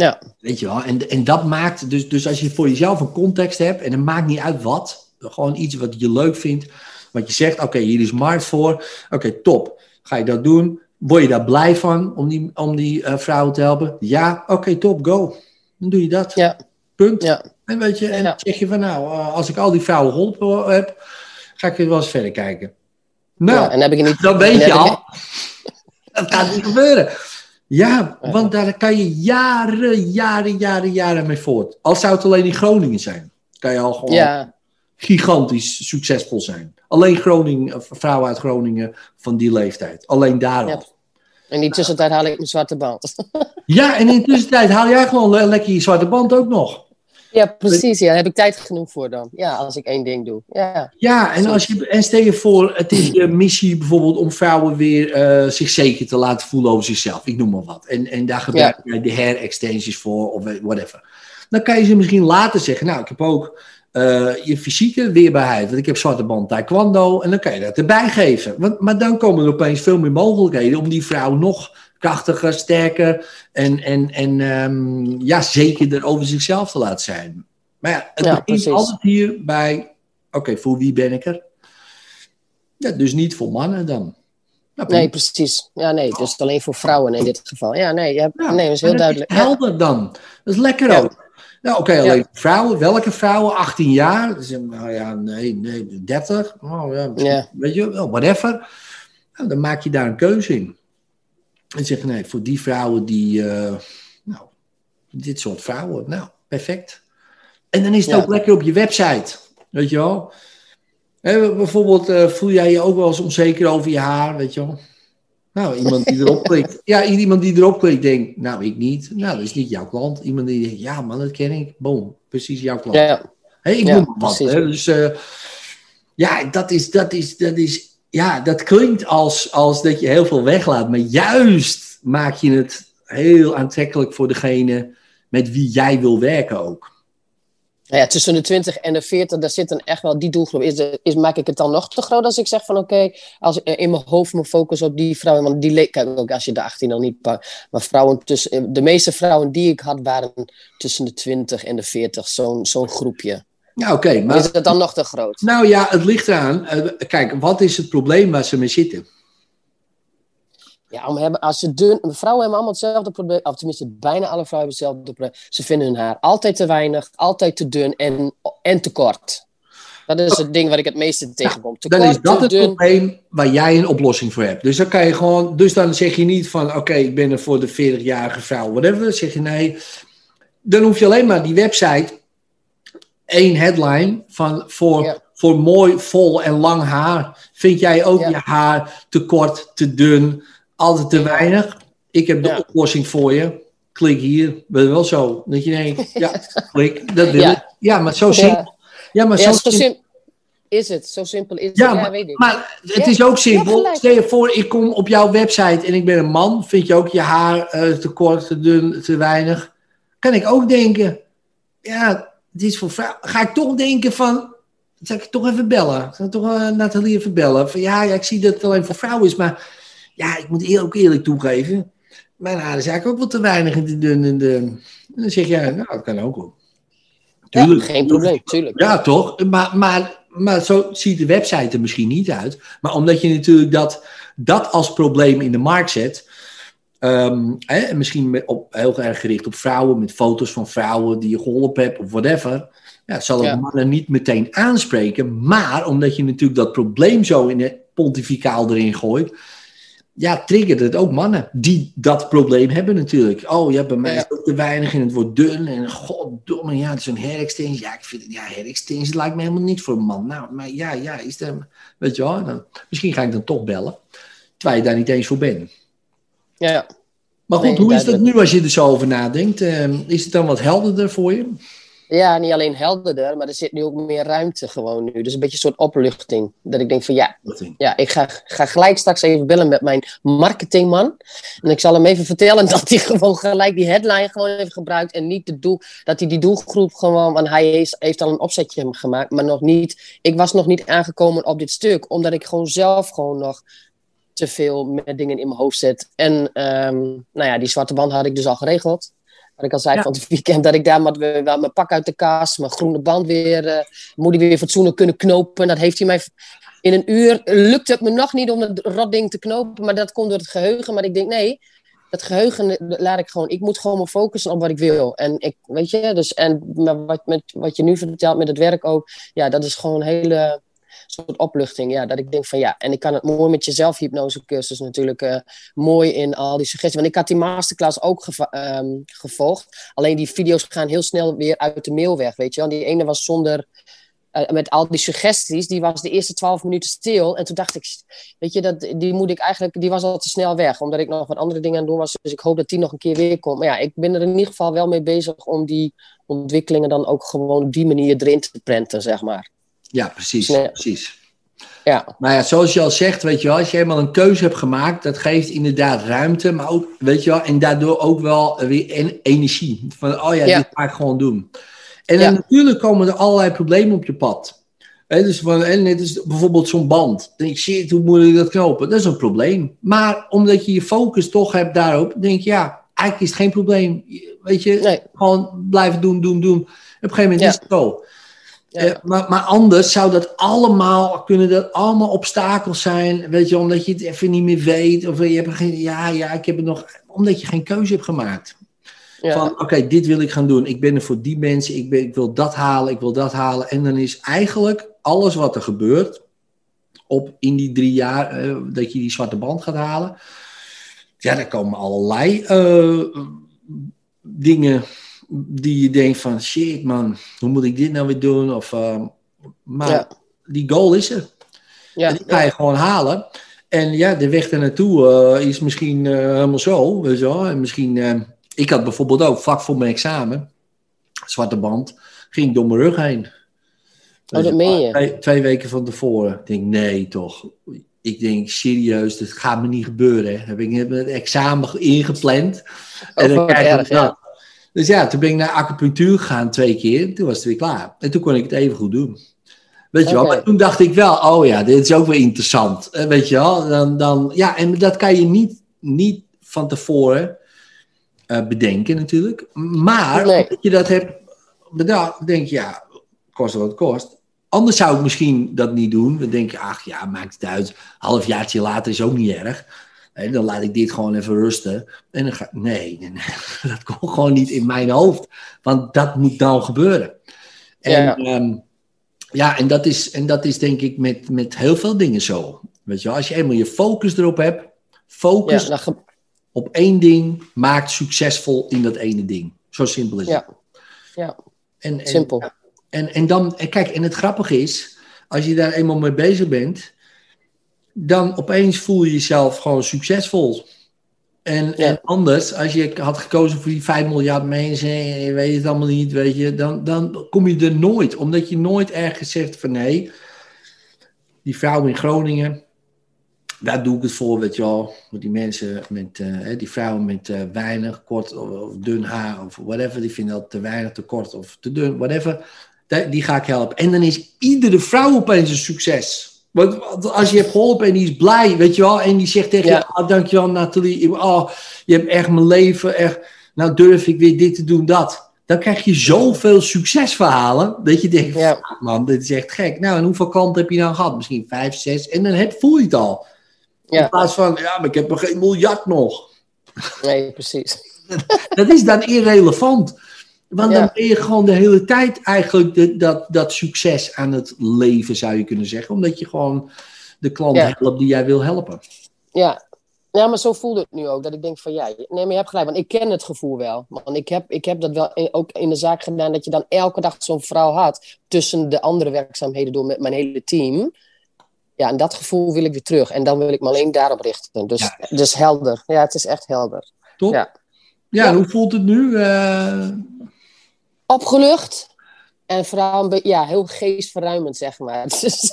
Ja, Weet je wel. En, en dat maakt, dus, dus als je voor jezelf een context hebt, en het maakt niet uit wat, gewoon iets wat je leuk vindt, wat je zegt, oké, hier is markt voor, oké, top. Ga je dat doen? Word je daar blij van om die, om die eh, vrouwen te helpen? Ja, oké, top, go. Dan doe je dat. ja, Punt. ja, En weet je, en Ja. zeg je van nou, eh, als ik al die vrouwen geholpen heb, ga ik weer wel eens verder kijken. Nou, ja. En heb ik niet. dan weet je al. Dat gaat niet gebeuren. Ja, want daar kan je jaren, jaren, jaren, jaren mee voort. Als zou het alleen in Groningen zijn, kan je al gewoon Ja, gigantisch succesvol zijn. Alleen Groningen, eh, vrouwen uit Groningen van die leeftijd. Alleen daar al. Ja. in die tussentijd haal ik mijn zwarte band. Ja, en in de tussentijd haal jij gewoon le- lekker je zwarte band ook nog. Ja, precies. Ja, daar heb ik tijd genoeg voor dan. Ja, als ik één ding doe. Ja, Ja, en, als je, en stel je voor, het is je missie bijvoorbeeld om vrouwen weer eh, zich zeker te laten voelen over zichzelf. Ik noem maar wat. En, en daar gebruik je de hair extensions voor of whatever. dan kan je ze misschien later zeggen, nou, ik heb ook eh, je fysieke weerbaarheid, want ik heb zwarte band taekwondo, en dan kan je dat erbij geven. Want, maar dan komen er opeens veel meer mogelijkheden om die vrouw nog krachtiger, sterker en, en, en ehm, ja, zekerder over zichzelf te laten zijn. Maar ja, het Ja, begint precies. altijd hier bij, oké, voor wie ben ik er? Ja, dus niet voor mannen dan. Nou, Nee, precies. Ja, nee, dus alleen voor vrouwen in dit geval. Ja, nee, Ja, nee, dat is heel duidelijk. Is helder dan. Dat is lekker Ja. ook. Nou, oké, alleen Ja. vrouwen. Welke vrouwen? 18 jaar? Nou ja, nee, nee, 30. Oh, ja. Weet je, wel, whatever. Nou, dan maak je daar een keuze in. En zeg je, nee, voor die vrouwen die, eh, nou, dit soort vrouwen, nou, perfect. En dan is het Ja. ook lekker op je website. Weet je wel? Hè, bijvoorbeeld, eh, voel jij je ook wel eens onzeker over je haar, weet je wel? Nou, iemand die erop klikt. Ja, iemand die erop klikt denkt, nou, ik niet. Nou, dat is niet jouw klant. Iemand die denkt, ja man, dat ken ik. Boom, precies jouw klant. ja, Hé, ik Ja, noem wat. Hè? Dus eh, ja, dat is, dat is, dat is, ja, dat klinkt als, als dat je heel veel weglaat. Maar juist maak je het heel aantrekkelijk voor degene met wie jij wil werken ook. Nou ja, tussen de 20 en de 40, daar zit dan echt wel die doelgroep. Is, is, maak ik het dan nog te groot als ik zeg van oké, als ik in mijn hoofd me focus op die vrouwen. Want die leek, kijk ook als je de 18 al niet pakt. Maar vrouwen tussen, de meeste vrouwen die ik had waren tussen de 20 en de 40. Zo'n zo'n groepje. Ja, oké. maar Is het dan nog te groot? Nou ja, het ligt eraan. Eh, kijk, wat is het probleem waar ze mee zitten? Ja, om hebben, als ze dun, vrouwen hebben allemaal hetzelfde probleem, of tenminste bijna alle vrouwen hebben hetzelfde probleem. Ze vinden hun haar altijd te weinig, altijd te dun en, en te kort. Dat is het ding waar ik het meeste tegenkom. Te Dan kort, is dat het dun. probleem waar jij een oplossing voor hebt. Dus dan kan je gewoon, dus dan zeg je niet van oké, ik ben er voor de 40-jarige vrouw, whatever. Dan zeg je nee. Dan hoef je alleen maar die website één headline van voor, voor mooi, vol en lang haar. Vind jij ook je haar te kort, te dun, altijd te weinig? Ik heb de oplossing voor je. Klik hier. Ben je wel zo? Dat je denkt, ja, klik. Dat wil Ja. ik. Ja, maar zo simpel. Ja, maar zo simpel. is het. Zo simpel is Ja, het. Ja, maar, weet ik. maar het Ja, is ook simpel. Stel je voor, ik kom op jouw website en ik ben een man. Vind je ook je haar eh, te kort, te dun, te weinig? Kan ik ook denken, ja, dit is voor vrouw. Ga ik toch denken van, zal ik toch even bellen? Zal ik toch eh, Nathalie even bellen? Van ja, ja, ik zie dat het alleen voor vrouwen is, maar ja, ik moet eer- ook eerlijk toegeven. Mijn haar is eigenlijk ook wel te weinig en te dun. En, de, en dan zeg jij, nou, dat kan ook wel. Ja, Tuurlijk. geen probleem, tuurlijk. Ja, toch? Maar, maar, maar zo ziet de website er misschien niet uit. Maar omdat je natuurlijk dat, dat als probleem in de markt zet. Hè, en misschien met, op, heel erg gericht op vrouwen, met foto's van vrouwen die je geholpen hebt of whatever. Ja, zal het Ja. mannen niet meteen aanspreken. Maar omdat je natuurlijk dat probleem zo in het pontificaal erin gooit. Ja, triggert het ook mannen die dat probleem hebben natuurlijk. Oh ja, bij mij Ja. is het ook te weinig en het wordt dun. En goddomme, ja, het is een herextensie. Ja, ik vind het, ja, herextensie lijkt me helemaal niks voor een man. Nou, maar ja, ja, is er, weet je wel. Misschien ga ik dan toch bellen. Terwijl je daar niet eens voor bent. Ja, ja. Maar goed, Nee, hoe is dat nu als je er zo over nadenkt? Ehm, is het dan wat helderder voor je? ja, niet alleen helderder, maar er zit nu ook meer ruimte gewoon nu. Dus een beetje een soort opluchting. Dat ik denk van ja, ja ik ga, ga gelijk straks even bellen met mijn marketingman. En ik zal hem even vertellen dat hij gewoon gelijk die headline gewoon heeft gebruikt. En niet de doel, dat hij die doelgroep gewoon, want hij heeft, heeft al een opzetje gemaakt, maar nog niet. Ik was nog niet aangekomen op dit stuk, omdat ik gewoon zelf gewoon nog te veel met dingen in mijn hoofd zet. En ehm, nou ja, die zwarte band had ik dus al geregeld. Wat ik al zei Ja. van het weekend, dat ik daar weer- wel mijn pak uit de kast, mijn groene band weer, eh, moet die weer fatsoenlijk kunnen knopen. Dat heeft hij mij in een uur, lukt het me nog niet om het rotding te knopen, maar dat komt door het geheugen. Maar ik denk, nee, dat geheugen eh, laat ik gewoon, ik moet gewoon me focussen op wat ik wil. En ik, weet je, dus, en maar wat, met, wat je nu vertelt met het werk ook, ja, dat is gewoon een hele soort opluchting. Ja, dat ik denk van ja, en ik kan het mooi met je zelfhypnosecursus natuurlijk eh, mooi in al die suggesties. Want ik had die masterclass ook ehm, gevolgd. Alleen die video's gaan heel snel weer uit de mail weg, weet je wel. Die ene was zonder, eh, met al die suggesties, die was de eerste twaalf minuten stil. En toen dacht ik, weet je, dat, die moet ik eigenlijk, die was al te snel weg. Omdat ik nog wat andere dingen aan het doen was. Dus ik hoop dat die nog een keer weer komt. Maar ja, ik ben er in ieder geval wel mee bezig om die ontwikkelingen dan ook gewoon op die manier erin te prenten, zeg maar. Ja, precies. Nee. precies. Ja, Maar ja, zoals je al zegt, weet je wel, als je eenmaal een keuze hebt gemaakt, dat geeft inderdaad ruimte, maar ook, weet je wel, en daardoor ook wel weer en- energie. Van, oh ja, Ja. dit ga ik gewoon doen. En Ja. natuurlijk komen er allerlei problemen op je pad. Hè, dus van, en net is bijvoorbeeld zo'n band. Dan denk je, shit, hoe moet ik dat knopen? Dat is een probleem. Maar omdat je je focus toch hebt daarop, denk je, ja, eigenlijk is het geen probleem. Weet je, nee. gewoon blijven doen, doen, doen. Op een gegeven moment Ja. is het zo. Eh, maar, maar anders zou dat allemaal, kunnen dat allemaal obstakels zijn, weet je, omdat je het even niet meer weet. Of je hebt geen, ja, ja, ik heb het nog, omdat je geen keuze hebt gemaakt. Ja. Van, oké, dit wil ik gaan doen. Ik ben er voor die mensen, ik, ben, ik wil dat halen, ik wil dat halen. En dan is eigenlijk alles wat er gebeurt, op in die drie jaar eh, dat je die zwarte band gaat halen. Ja, daar komen allerlei eh, dingen die je denkt van, shit man, hoe moet ik dit nou weer doen? Of, eh, maar Ja. die goal is er. ja, En die ga je gewoon halen. En ja, de weg er naartoe eh, is misschien eh, helemaal zo. Weet je wel. En misschien, ik had bijvoorbeeld ook vlak voor mijn examen, zwarte band, ging ik door mijn rug heen. Oh, dat meen je? Twee, twee weken van tevoren. Ik denk, nee toch. Ik denk, serieus, dat gaat me niet gebeuren. Hè. Heb ik heb het examen ingepland. En dan wat krijg je erg, dat. Dus ja, toen ben ik naar acupunctuur gegaan twee keer. Toen was het weer klaar. En toen kon ik het even goed doen. Weet je wel, maar toen dacht ik wel, oh ja, dit is ook weer interessant. Eh, Weet je wel, dan, dan, ja, en dat kan je niet, niet van tevoren eh, bedenken natuurlijk. Maar Nee. omdat je dat hebt bedacht, denk je, ja, kost wat het kost. Anders zou ik misschien dat niet doen. Dan denk je, ach ja, maakt het uit. Halfjaartje later is ook niet erg. Dan laat ik dit gewoon even rusten. En dan ga nee, nee, nee, dat komt gewoon niet in mijn hoofd. Want dat moet nou gebeuren. En Ja. ja, ja en, dat is, en dat is denk ik met, met heel veel dingen zo. Weet je wel, als je eenmaal je focus erop hebt, focus dan ge- op één ding, maakt succesvol in dat ene ding. Zo simpel is het. Ja. En, en, simpel. en, en dan, en kijk, en het grappige is, als je daar eenmaal mee bezig bent, dan opeens voel je jezelf gewoon succesvol. En, Ja. en anders, als je had gekozen voor die 5 miljard mensen en je weet het allemaal niet, weet je, dan, dan kom je er nooit. Omdat je nooit ergens zegt van nee, die vrouw in Groningen, daar doe ik het voor, weet je wel. Die mensen met, eh, die vrouwen met eh, weinig, kort of, of dun haar of whatever, die vinden dat te weinig, te kort of te dun, whatever. Die, die ga ik helpen. En dan is iedere vrouw opeens een succes. Want als je hebt geholpen en die is blij, weet je wel, en die zegt tegen Ja. je, oh, dankjewel Nathalie, oh, je hebt echt mijn leven, echt, nou durf ik weer dit te doen, dat. Dan krijg je zoveel succesverhalen, dat je denkt, Ja. "Fuck, man, dit is echt gek. Nou, en hoeveel klanten heb je nou gehad? Misschien vijf, zes, en dan heb, voel je het al. In Ja. plaats van, ja, maar ik heb nog geen miljard nog. Nee, precies. Dat is dan irrelevant. Want dan ben je gewoon de hele tijd eigenlijk de- dat, dat succes aan het leven, zou je kunnen zeggen. Omdat je gewoon de klant Ja. helpt die jij wil helpen. Ja. ja, maar zo voelde het nu ook. Dat ik denk van ja, nee, maar je hebt gelijk. Want ik ken het gevoel wel. Want ik heb, ik heb dat wel in- ook in de zaak gedaan. Dat je dan elke dag zo'n vrouw had. Tussen de andere werkzaamheden door met mijn hele team. Ja, en dat gevoel wil ik weer terug. En dan wil ik me alleen daarop richten. Dus, Ja. dus helder. Ja, het is echt helder. Toch? Ja. Ja, hoe voelt het nu? Eh, Opgelucht. En vooral een ja, heel geestverruimend, zeg maar. Dus,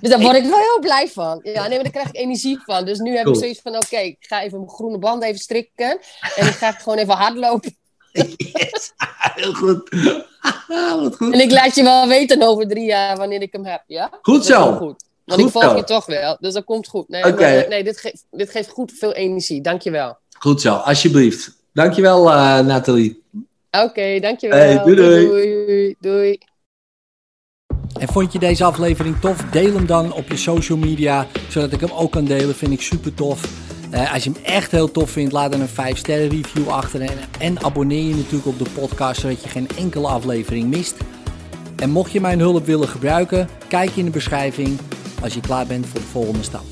dus daar word ik wel heel blij van. Ja, nee, maar daar krijg ik energie van. Dus nu heb Cool. ik zoiets van, oké, ik ga even mijn groene band even strikken. En ik ga gewoon even hardlopen. yes. Heel goed. Wat goed. En ik laat je wel weten over drie jaar wanneer ik hem heb, ja? Goed zo. wel goed. Want Goed ik volg zo. je toch wel, dus dat komt goed. Nee, maar, nee dit, geeft, dit geeft goed veel energie. Dankjewel. Goed zo, alsjeblieft. Dankjewel, eh Nathalie. Oké, dankjewel. Hey, doei, doei. doei, doei. En vond je deze aflevering tof? Deel hem dan op je social media, zodat ik hem ook kan delen. Vind ik super tof. Eh, als je hem echt heel tof vindt, laat dan een 5 sterren review achter. En, en abonneer je natuurlijk op de podcast, zodat je geen enkele aflevering mist. En mocht je mijn hulp willen gebruiken, kijk in de beschrijving als je klaar bent voor de volgende stap.